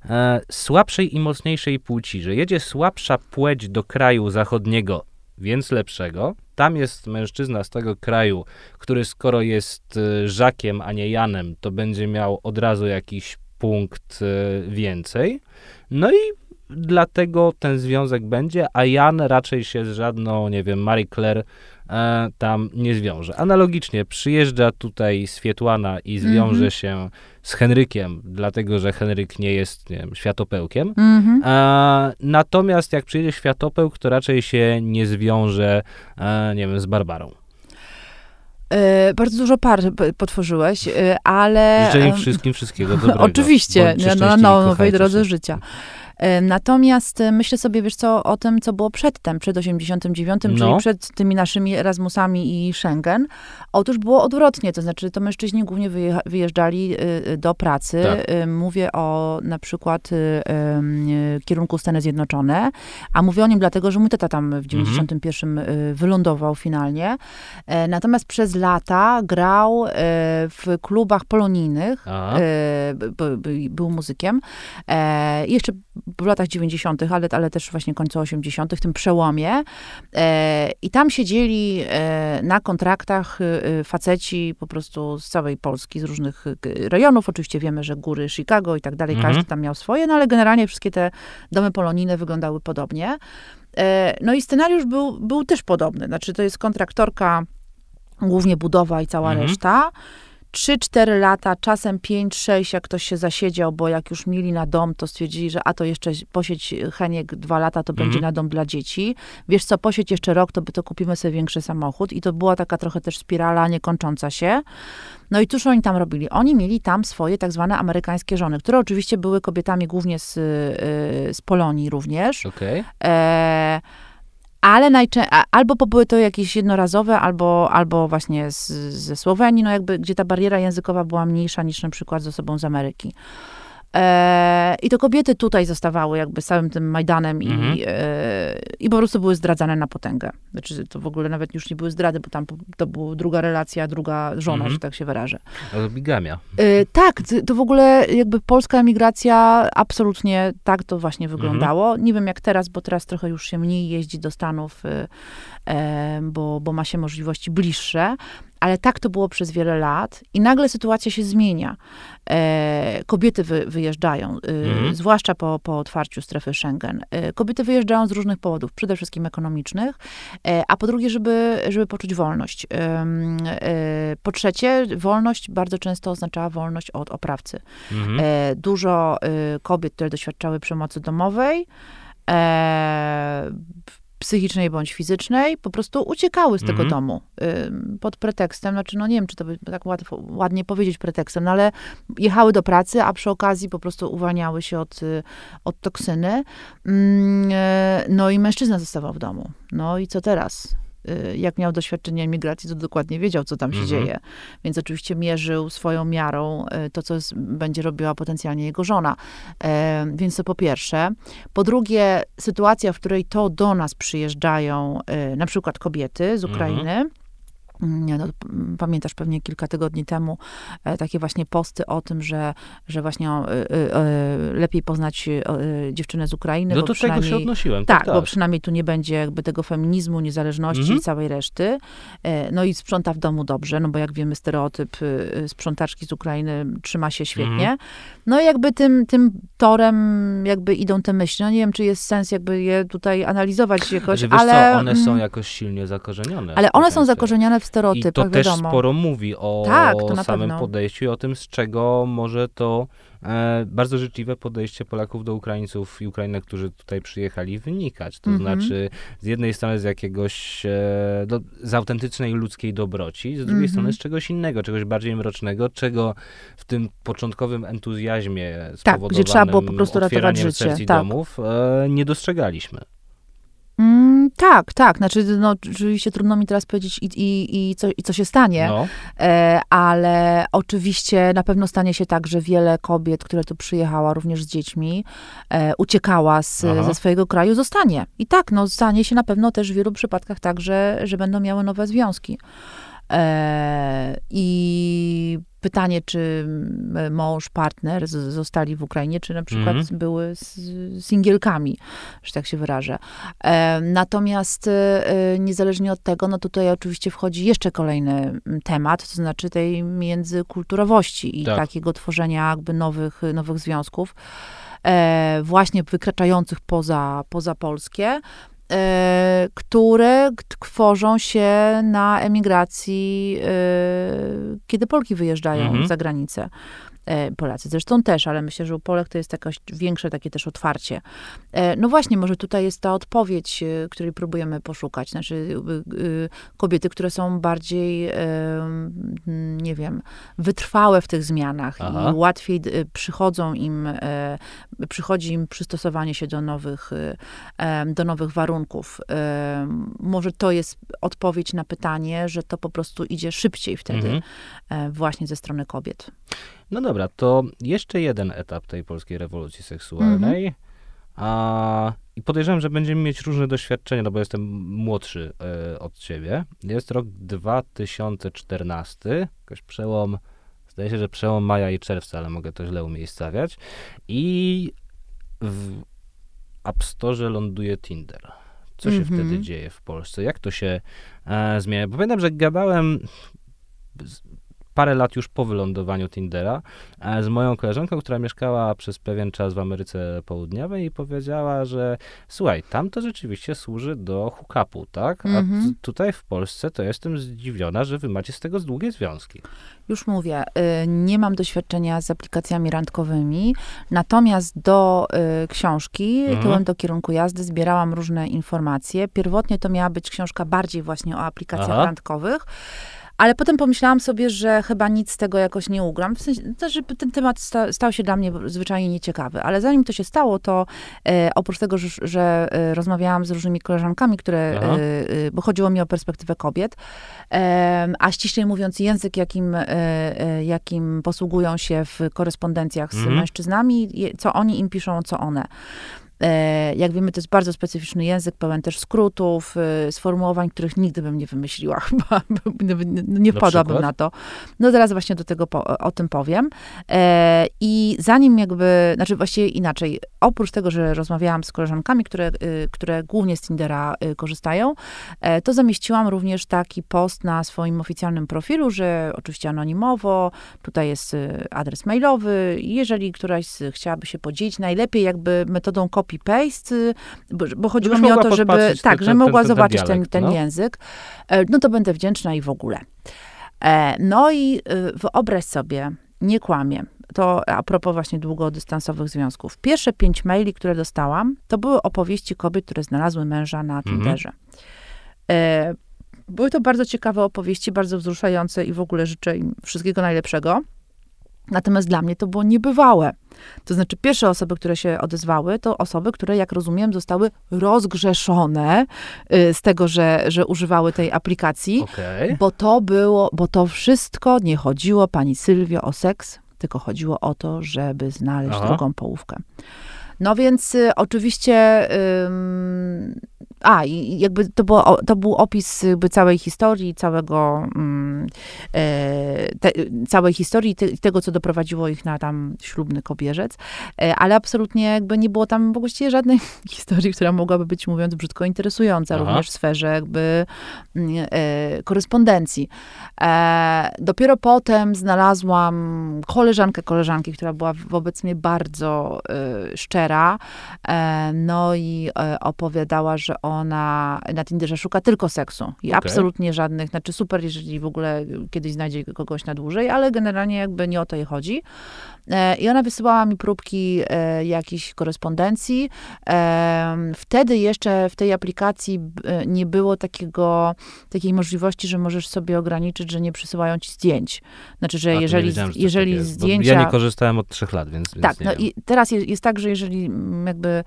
A: e, słabszej i mocniejszej płci, że jedzie słabsza płeć do kraju zachodniego, więc lepszego. Tam jest mężczyzna z tego kraju, który skoro jest Żakiem, a nie Janem, to będzie miał od razu jakiś punkt więcej. No i dlatego ten związek będzie, a Jan raczej się z żadną, nie wiem, Marie Claire e, tam nie zwiąże. Analogicznie przyjeżdża tutaj Swietłana i zwiąże mm-hmm. się z Henrykiem, dlatego że Henryk nie jest nie wiem, światopełkiem. Mm-hmm. E, natomiast jak przyjedzie światopełk, to raczej się nie zwiąże, e, nie wiem, z Barbarą.
B: E, bardzo dużo par potworzyłeś, e, ale...
A: Życzę im wszystkim wszystkiego dobrego. (laughs)
B: Oczywiście, na, na nowej drodze się. życia. Natomiast e, myślę sobie, wiesz co, o tym, co było przedtem, przed 89, no. czyli przed tymi naszymi Erasmusami i Schengen. Otóż było odwrotnie, to znaczy to mężczyźni głównie wyjeżdżali y, do pracy. Tak. Y, mówię o na przykład y, kierunku Stany Zjednoczone, a mówię o nim dlatego, że mój tata tam w 91 mhm. wylądował finalnie. E, natomiast przez lata grał e, w klubach polonijnych, e, był muzykiem. Jeszcze w latach 90., ale, ale też właśnie końcu 80., tym przełomie. E, I tam siedzieli e, na kontraktach e, faceci po prostu z całej Polski, z różnych rejonów. Oczywiście wiemy, że góry Chicago i tak dalej, mhm. każdy tam miał swoje, no ale generalnie wszystkie te domy polonijne wyglądały podobnie. No i scenariusz był, był też podobny. Znaczy, to jest kontraktorka głównie budowa i cała
A: Mhm.
B: reszta. 3-4 lata, czasem 5-6, jak ktoś się zasiedział, bo jak już mieli na dom, to stwierdzili, że a to jeszcze posiedź Heniek dwa lata, to będzie
A: Mhm.
B: na dom dla dzieci. Wiesz co, posiedź jeszcze rok, to, by to kupimy sobie większy samochód. I to była taka trochę też spirala niekończąca się. No i cóż oni tam robili? Oni mieli tam swoje tak zwane amerykańskie żony, które oczywiście były kobietami głównie z, y, z Polonii również.
A: Okej.
B: E, ale najczę- albo bo były to jakieś jednorazowe, albo, albo właśnie z, ze Słowenii, no jakby, gdzie ta bariera językowa była mniejsza niż na przykład z osobą z Ameryki. E, I to kobiety tutaj zostawały jakby całym tym Majdanem
A: Mhm.
B: i, e, i po prostu były zdradzane na potęgę. Znaczy to w ogóle nawet już nie były zdrady, bo tam to była druga relacja, druga żona,
A: Mhm.
B: że tak się wyrażę.
A: Ale Bigamia.
B: Y, tak, to w ogóle jakby polska emigracja absolutnie tak to właśnie wyglądało. Nie wiem jak teraz, bo teraz trochę już się mniej jeździ do Stanów, e, bo, bo ma się możliwości bliższe, ale tak to było przez wiele lat i nagle sytuacja się zmienia. E, kobiety wy, wyjeżdżają, y,
A: Mhm.
B: zwłaszcza po, po otwarciu strefy Schengen. E, kobiety wyjeżdżają z różnych powodów, przede wszystkim ekonomicznych, e, a po drugie, żeby, żeby poczuć wolność. E, Po trzecie, wolność bardzo często oznaczała wolność od oprawcy.
A: Mhm.
B: E, Dużo y, kobiet, które doświadczały przemocy domowej, e, psychicznej bądź fizycznej, po prostu uciekały z tego
A: Mhm.
B: domu pod pretekstem, znaczy no nie wiem, czy to by tak łatwo, ładnie powiedzieć pretekstem, no ale jechały do pracy, a przy okazji po prostu uwalniały się od, y, od toksyny. Mm, e, No i mężczyzna zostawał w domu. No i co teraz? Y, Jak miał doświadczenie emigracji, to dokładnie wiedział, co tam się
A: Mhm.
B: dzieje. Więc oczywiście mierzył swoją miarą y, to, co jest, będzie robiła potencjalnie jego żona. E, Więc to po pierwsze. Po drugie, sytuacja, w której to do nas przyjeżdżają y, na przykład kobiety z
A: Mhm.
B: Ukrainy. Nie, No, pamiętasz pewnie kilka tygodni temu e, takie właśnie posty o tym, że, że właśnie o, y, y, y, lepiej poznać dziewczynę z Ukrainy.
A: No do tego się odnosiłem.
B: tak,
A: Tak, tak.
B: bo przynajmniej tu nie będzie jakby tego feminizmu, niezależności
A: Mhm.
B: i całej reszty. E, No i sprząta w domu dobrze, no bo jak wiemy, stereotyp sprzątaczki z Ukrainy trzyma się świetnie.
A: Mhm.
B: No i jakby tym, tym torem jakby idą te myśli. No nie wiem, czy jest sens jakby je tutaj analizować jakoś, ale...
A: co, one są
B: mm,
A: jakoś silnie zakorzenione.
B: Ale one są zakorzenione w
A: I
B: stereotypach,
A: to też
B: wiadomo.
A: sporo mówi o
B: Tak,
A: samym
B: pewno.
A: podejściu i o tym, z czego może to e, bardzo życzliwe podejście Polaków do Ukraińców i Ukrainek, którzy tutaj przyjechali, wynikać. To
B: Mhm.
A: znaczy, z jednej strony z jakiegoś, e, do, z autentycznej ludzkiej dobroci, z drugiej
B: Mhm.
A: strony z czegoś innego, czegoś bardziej mrocznego, czego w tym początkowym entuzjazmie
B: Tak, gdzie trzeba było po
A: spowodowanym
B: prostu ratować życie,
A: i
B: tak.
A: domów, e, nie dostrzegaliśmy.
B: Mm, tak, tak. Znaczy, no, oczywiście trudno mi teraz powiedzieć i, i, i, co, i co się stanie,
A: No,
B: e, ale oczywiście na pewno stanie się tak, że wiele kobiet, które tu przyjechała również z dziećmi, e, uciekała z,
A: Aha.
B: ze swojego kraju, zostanie. I tak, no, stanie się na pewno też w wielu przypadkach tak, że, że będą miały nowe związki. E, I pytanie, czy m, mąż, partner zostali w Ukrainie, czy na przykład
A: Mhm.
B: były s- singielkami, że tak się wyrażę. E, Natomiast e, niezależnie od tego, no tutaj oczywiście wchodzi jeszcze kolejny mm, temat, to znaczy tej międzykulturowości i
A: Tak.
B: takiego tworzenia jakby nowych, nowych związków, e, właśnie wykraczających poza, poza Polskie, e, które k- tworzą się na emigracji, e, kiedy Polki wyjeżdżają
A: Mhm.
B: za granicę. E, Polacy zresztą też, ale myślę, że u Polek to jest jakoś większe takie też otwarcie. E, No właśnie, może tutaj jest ta odpowiedź, e, której próbujemy poszukać. Znaczy, kobiety, które są bardziej, nie wiem, wytrwałe w tych zmianach
A: Aha.
B: i łatwiej przychodzą im, przychodzi im przystosowanie się do nowych, do nowych warunków. Może to jest odpowiedź na pytanie, że to po prostu idzie szybciej wtedy
A: mhm.
B: właśnie ze strony kobiet.
A: No dobra, to jeszcze jeden etap tej polskiej rewolucji seksualnej.
B: Mhm.
A: A, I podejrzewam, że będziemy mieć różne doświadczenia, no bo jestem młodszy e, od ciebie. Jest rok 2014, jakoś przełom, zdaje się, że przełom maja i czerwca, ale mogę to źle umiejscawiać. I w App Store ląduje Tinder. Co się
B: Mhm.
A: wtedy dzieje w Polsce? Jak to się e, zmienia? Bo pamiętam, że gadałem z- parę lat już po wylądowaniu Tindera z moją koleżanką, która mieszkała przez pewien czas w Ameryce Południowej i powiedziała, że słuchaj, tam to rzeczywiście służy do hookupu, tak? A
B: Mhm.
A: tutaj w Polsce to jestem zdziwiona, że wy macie z tego długie związki.
B: Już mówię, y, nie mam doświadczenia z aplikacjami randkowymi, natomiast do y, książki,
A: Mhm.
B: tyłem do kierunku jazdy, zbierałam różne informacje. Pierwotnie to miała być książka bardziej właśnie o aplikacjach
A: Aha.
B: randkowych. Ale potem pomyślałam sobie, że chyba nic z tego jakoś nie ugram. W sensie, to, że ten temat sta, stał się dla mnie zwyczajnie nieciekawy. Ale zanim to się stało, to e, oprócz tego, że, że e, rozmawiałam z różnymi koleżankami, które, e, e, bo chodziło mi o perspektywę kobiet, a ściślej mówiąc, język, jakim, e, e, jakim posługują się w korespondencjach z
A: Mhm.
B: mężczyznami, je- co oni im piszą, co one. E, Jak wiemy, to jest bardzo specyficzny język, pełen też skrótów, e, sformułowań, których nigdy bym nie wymyśliła (laughs) chyba, nie,
A: Na
B: wpadłabym
A: przykład?
B: na to. No zaraz właśnie do tego po, o tym powiem. E, I zanim jakby, znaczy właściwie inaczej, oprócz tego, że rozmawiałam z koleżankami, które, które głównie z Tindera korzystają, to zamieściłam również taki post na swoim oficjalnym profilu, że oczywiście anonimowo, tutaj jest adres mailowy, jeżeli któraś chciałaby się podzielić, najlepiej jakby metodą copy-paste, bo, bo chodziło
A: Żebyś
B: mi o to, żeby, tak,
A: ten-
B: że
A: ten-
B: mogła
A: ten- ten
B: zobaczyć ten,
A: dialekt,
B: ten
A: no.
B: język, e, no to będę wdzięczna i w ogóle. E, No i y, wyobraź sobie, nie kłamię, to a propos właśnie długodystansowych związków. Pierwsze pięć maili, które dostałam, to były opowieści kobiet, które znalazły męża na
A: Mhm.
B: Tinderze. E, Były to bardzo ciekawe opowieści, bardzo wzruszające i w ogóle życzę im wszystkiego najlepszego. Natomiast dla mnie to było niebywałe. To znaczy, pierwsze osoby, które się odezwały, to osoby, które, jak rozumiem, zostały rozgrzeszone y, z tego, że, że używały tej aplikacji.
A: Okej.
B: Bo to było, bo to wszystko nie chodziło, pani Sylwio, o seks, tylko chodziło o to, żeby znaleźć
A: Aha.
B: drugą połówkę. No więc y, oczywiście, ym, a i jakby to, było, to był opis jakby całej historii, całego, ym, e, te, całej historii te, tego, co doprowadziło ich na tam ślubny kobierzec, e, ale absolutnie jakby nie było tam właściwie żadnej (laughs) historii, która mogłaby być, mówiąc brzydko, interesująca,
A: Aha.
B: również w sferze jakby mm, e, korespondencji. Dopiero potem znalazłam koleżankę koleżanki, która była wobec mnie bardzo szczera, no i opowiadała, że ona na Tinderze szuka tylko seksu i
A: Okej.
B: absolutnie żadnych, znaczy super, jeżeli w ogóle kiedyś znajdzie kogoś na dłużej, ale generalnie jakby nie o to jej chodzi. E, I ona wysyłała mi próbki e, jakiejś korespondencji. E, wtedy jeszcze w tej aplikacji b- nie było takiego, takiej możliwości, że możesz sobie ograniczyć, że nie przysyłają ci zdjęć. Znaczy, że
A: A,
B: jeżeli,
A: że
B: jeżeli zdjęcia...
A: Ja nie korzystałem od trzech lat, więc, więc
B: Tak, no i teraz jest, jest tak, że jeżeli jakby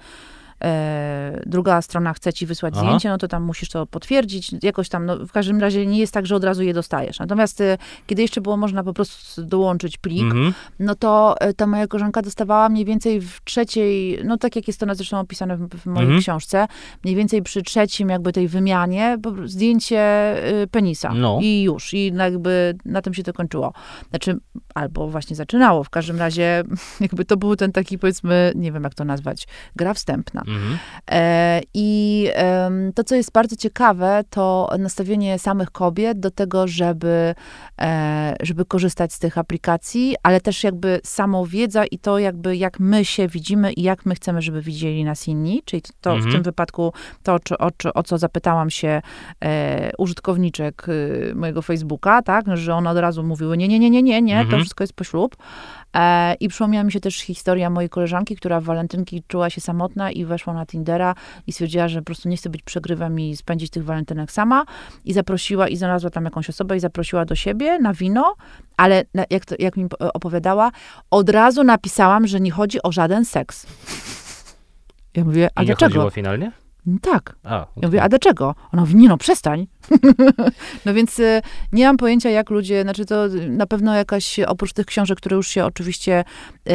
B: e, druga strona chce ci wysłać
A: Aha.
B: zdjęcie, no to tam musisz to potwierdzić, jakoś tam, no w każdym razie nie jest tak, że od razu je dostajesz. Natomiast e, kiedy jeszcze było można po prostu dołączyć plik,
A: Mhm.
B: no to e, ta moja koleżanka dostawała mniej więcej w trzeciej, no tak jak jest to na zresztą opisane w, w mojej
A: Mhm.
B: książce, mniej więcej przy trzecim jakby tej wymianie zdjęcie y, penisa.
A: No.
B: I już. I jakby na tym się to kończyło. Znaczy, albo właśnie zaczynało. W każdym razie (laughs) jakby to był ten taki powiedzmy, nie wiem jak to nazwać, gra wstępna.
A: Mhm.
B: E, I to, co jest bardzo ciekawe, to nastawienie samych kobiet do tego, żeby, e, żeby korzystać z tych aplikacji, ale też jakby samą wiedza i to jakby jak my się widzimy i jak my chcemy, żeby widzieli nas inni, czyli to
A: Mhm.
B: w tym wypadku to, czy, o, czy, o co zapytałam się e, użytkowniczek y, mojego Facebooka, tak, że one od razu mówiły nie, nie, nie, nie, nie, nie, to
A: Mhm.
B: wszystko jest poślub. E, I przypomniała mi się też historia mojej koleżanki, która w walentynki czuła się samotna i weszła na Tindera i stwierdziła, że po prostu nie chce być przegrywem i spędzić tych walentynek sama. I zaprosiła, i znalazła tam jakąś osobę i zaprosiła do siebie na wino, ale na, jak, to, jak mi opowiadała, od razu napisałam, że nie chodzi o żaden seks. Ja mówię, a
A: I nie
B: dlaczego?
A: chodziło finalnie?
B: "No Tak.
A: A,
B: Ja mówię, a dlaczego? Ona mówi, nie no, przestań. No więc y, nie mam pojęcia, jak ludzie, znaczy to na pewno jakaś, oprócz tych książek, które już się oczywiście y,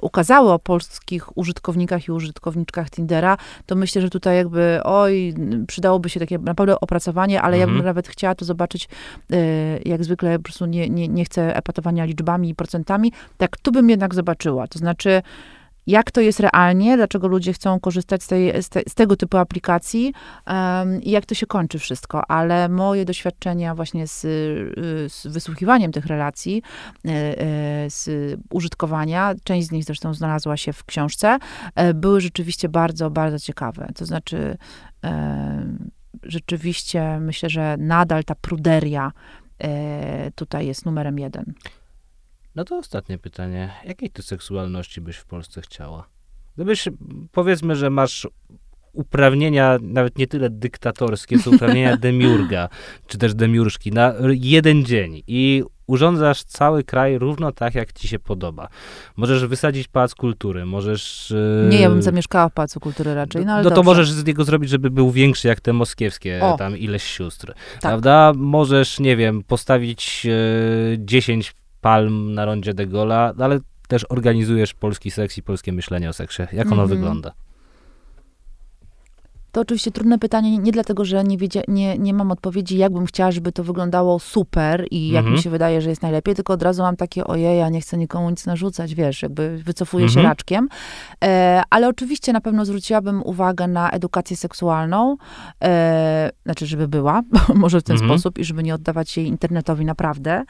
B: ukazały o polskich użytkownikach i użytkowniczkach Tindera, to myślę, że tutaj jakby, oj, przydałoby się takie naprawdę opracowanie, ale ja
A: Mhm.
B: bym nawet chciała to zobaczyć, y, jak zwykle po prostu nie, nie, nie chcę epatowania liczbami i procentami, tak tu bym jednak zobaczyła. To znaczy, jak to jest realnie, dlaczego ludzie chcą korzystać z, tej, z, te, z tego typu aplikacji um, i jak to się kończy wszystko. Ale moje doświadczenia właśnie z, z wysłuchiwaniem tych relacji, e, e, z użytkowania, część z nich zresztą znalazła się w książce, e, były rzeczywiście bardzo, bardzo ciekawe. To znaczy, rzeczywiście myślę, że nadal ta pruderia tutaj jest numerem jeden.
A: No to ostatnie pytanie. Jakiej ty seksualności byś w Polsce chciała? Gdybyś, powiedzmy, że masz uprawnienia, nawet nie tyle dyktatorskie, co uprawnienia (laughs) demiurga, czy też demiurżki na jeden dzień i urządzasz cały kraj równo tak, jak ci się podoba. Możesz wysadzić pałac kultury, możesz...
B: Nie, ja bym zamieszkała w pałacu kultury raczej, no ale
A: No
B: to
A: dobrze. możesz z niego zrobić, żeby był większy jak te moskiewskie,
B: o.
A: tam ileś sióstr,
B: tak.
A: prawda? Możesz, nie wiem, postawić e, 10 palm na rondzie de Gola, ale też organizujesz polski seks i polskie myślenie o seksie. Jak ono mm -hmm. wygląda?
B: To oczywiście trudne pytanie, nie dlatego, że nie, wiedzia, nie, nie mam odpowiedzi, jak bym chciała, żeby to wyglądało super i jak mi mhm. się wydaje, że jest najlepiej, tylko od razu mam takie, ojej, ja nie chcę nikomu nic narzucać, wiesz, jakby wycofuję mhm. się raczkiem. E, ale oczywiście na pewno zwróciłabym uwagę na edukację seksualną, e, znaczy, żeby była, (laughs) może w ten mhm. sposób i żeby nie oddawać jej internetowi naprawdę.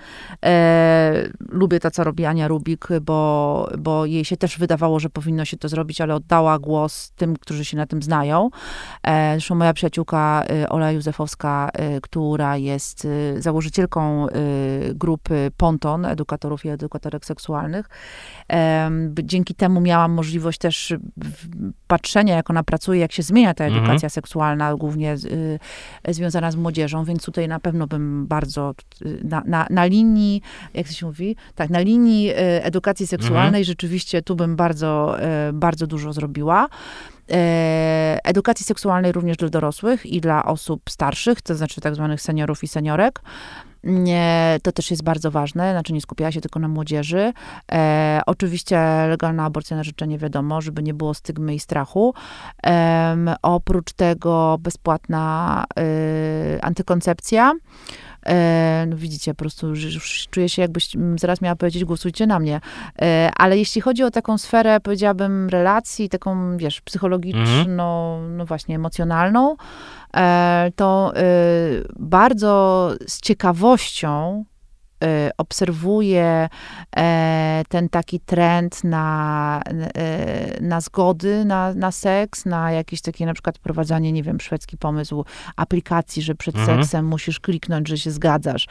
B: E, lubię to, co robi Ania Rubik, bo, bo jej się też wydawało, że powinno się to zrobić, ale oddała głos tym, którzy się na tym znają. E, zresztą moja przyjaciółka e, Ola Józefowska, e, która jest założycielką grupy Ponton, edukatorów i edukatorek seksualnych. Dzięki temu miałam możliwość też patrzenia, jak ona pracuje, jak się zmienia ta edukacja mhm. seksualna, głównie związana z młodzieżą, więc tutaj na pewno bym bardzo na, na, na linii, jak się mówi? Tak, na linii edukacji seksualnej mhm. rzeczywiście tu bym bardzo, bardzo dużo zrobiła. E, edukacji seksualnej również dla dorosłych i dla osób starszych, to znaczy tak zwanych seniorów i seniorek. To też jest bardzo ważne, znaczy nie skupiała się tylko na młodzieży. E, oczywiście legalna aborcja na życzenie, wiadomo, żeby nie było stygmy i strachu. E, oprócz tego bezpłatna y, antykoncepcja. E, no widzicie, po prostu już czuję się jakbyś zaraz miała powiedzieć, głosujcie na mnie. E, ale jeśli chodzi o taką sferę, powiedziałabym, relacji, taką, wiesz, psychologiczną, mhm. no właśnie, emocjonalną, e, to bardzo z ciekawością Y, obserwuję e, ten taki trend na, e, na zgody na, na seks, na jakieś takie na przykład prowadzenie, nie wiem, szwedzki pomysł aplikacji, że przed mhm. seksem musisz kliknąć, że się zgadzasz.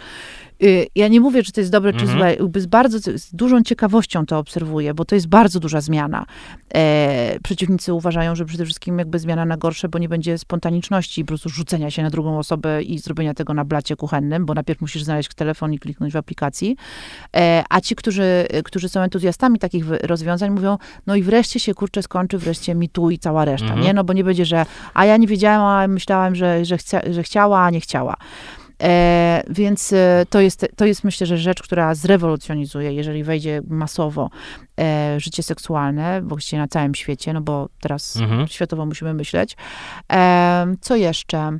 B: Y, ja nie mówię, czy to jest dobre, czy mhm. złe. Z bardzo, z dużą ciekawością to obserwuję, bo to jest bardzo duża zmiana. E, przeciwnicy uważają, że przede wszystkim jakby zmiana na gorsze, bo nie będzie spontaniczności i po prostu rzucenia się na drugą osobę i zrobienia tego na blacie kuchennym, bo najpierw musisz znaleźć telefon i kliknąć w aplikacji. E, a ci, którzy, którzy są entuzjastami takich rozwiązań, mówią, no i wreszcie się kurczę skończy, wreszcie mi tu i cała reszta, mhm. nie? No bo nie będzie, że a ja nie wiedziałam, a myślałam, że, że, chcia, że chciała, a nie chciała. E, więc e, to jest, to jest myślę, że rzecz, która zrewolucjonizuje, jeżeli wejdzie masowo e, życie seksualne, właściwie na całym świecie, no bo teraz mhm. światowo musimy myśleć. E, co jeszcze?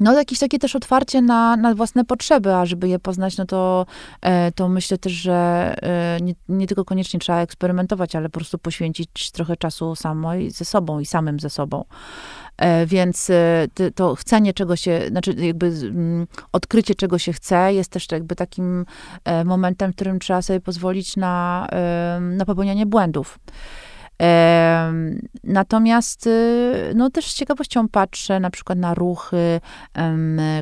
B: No, jakieś takie też otwarcie na, na własne potrzeby, a żeby je poznać, no to, e, to myślę też, że e, nie, nie, tylko koniecznie trzeba eksperymentować, ale po prostu poświęcić trochę czasu samej ze sobą i samym ze sobą. E, więc to chcenie czego się, znaczy jakby odkrycie czego się chce jest też jakby takim momentem, w którym trzeba sobie pozwolić na, na popełnianie błędów. Natomiast y, no, też z ciekawością patrzę na przykład na ruchy,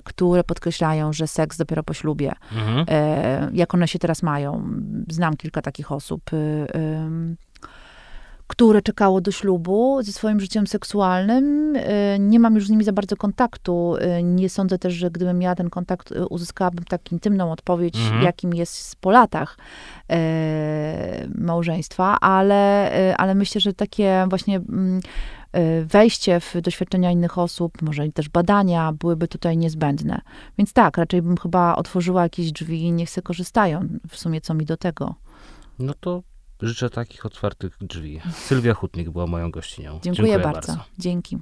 B: które podkreślają, że seks dopiero po ślubie. Mhm. E, jak one się teraz mają. Znam kilka takich osób y, które czekało do ślubu ze swoim życiem seksualnym. Y, nie mam już z nimi za bardzo kontaktu. Nie sądzę też, że gdybym miała ten kontakt, uzyskałabym tak intymną odpowiedź, mhm. jakim jest po latach małżeństwa, ale, ale myślę, że takie właśnie mm, wejście w doświadczenia innych osób, może też badania byłyby tutaj niezbędne. Więc tak, raczej bym chyba otworzyła jakieś drzwi i niech se korzystają. W sumie co mi do tego.
A: No to Życzę takich otwartych drzwi. Sylwia Hutnik była moją gościnią.
B: Dziękuję, Dziękuję bardzo. bardzo. Dzięki.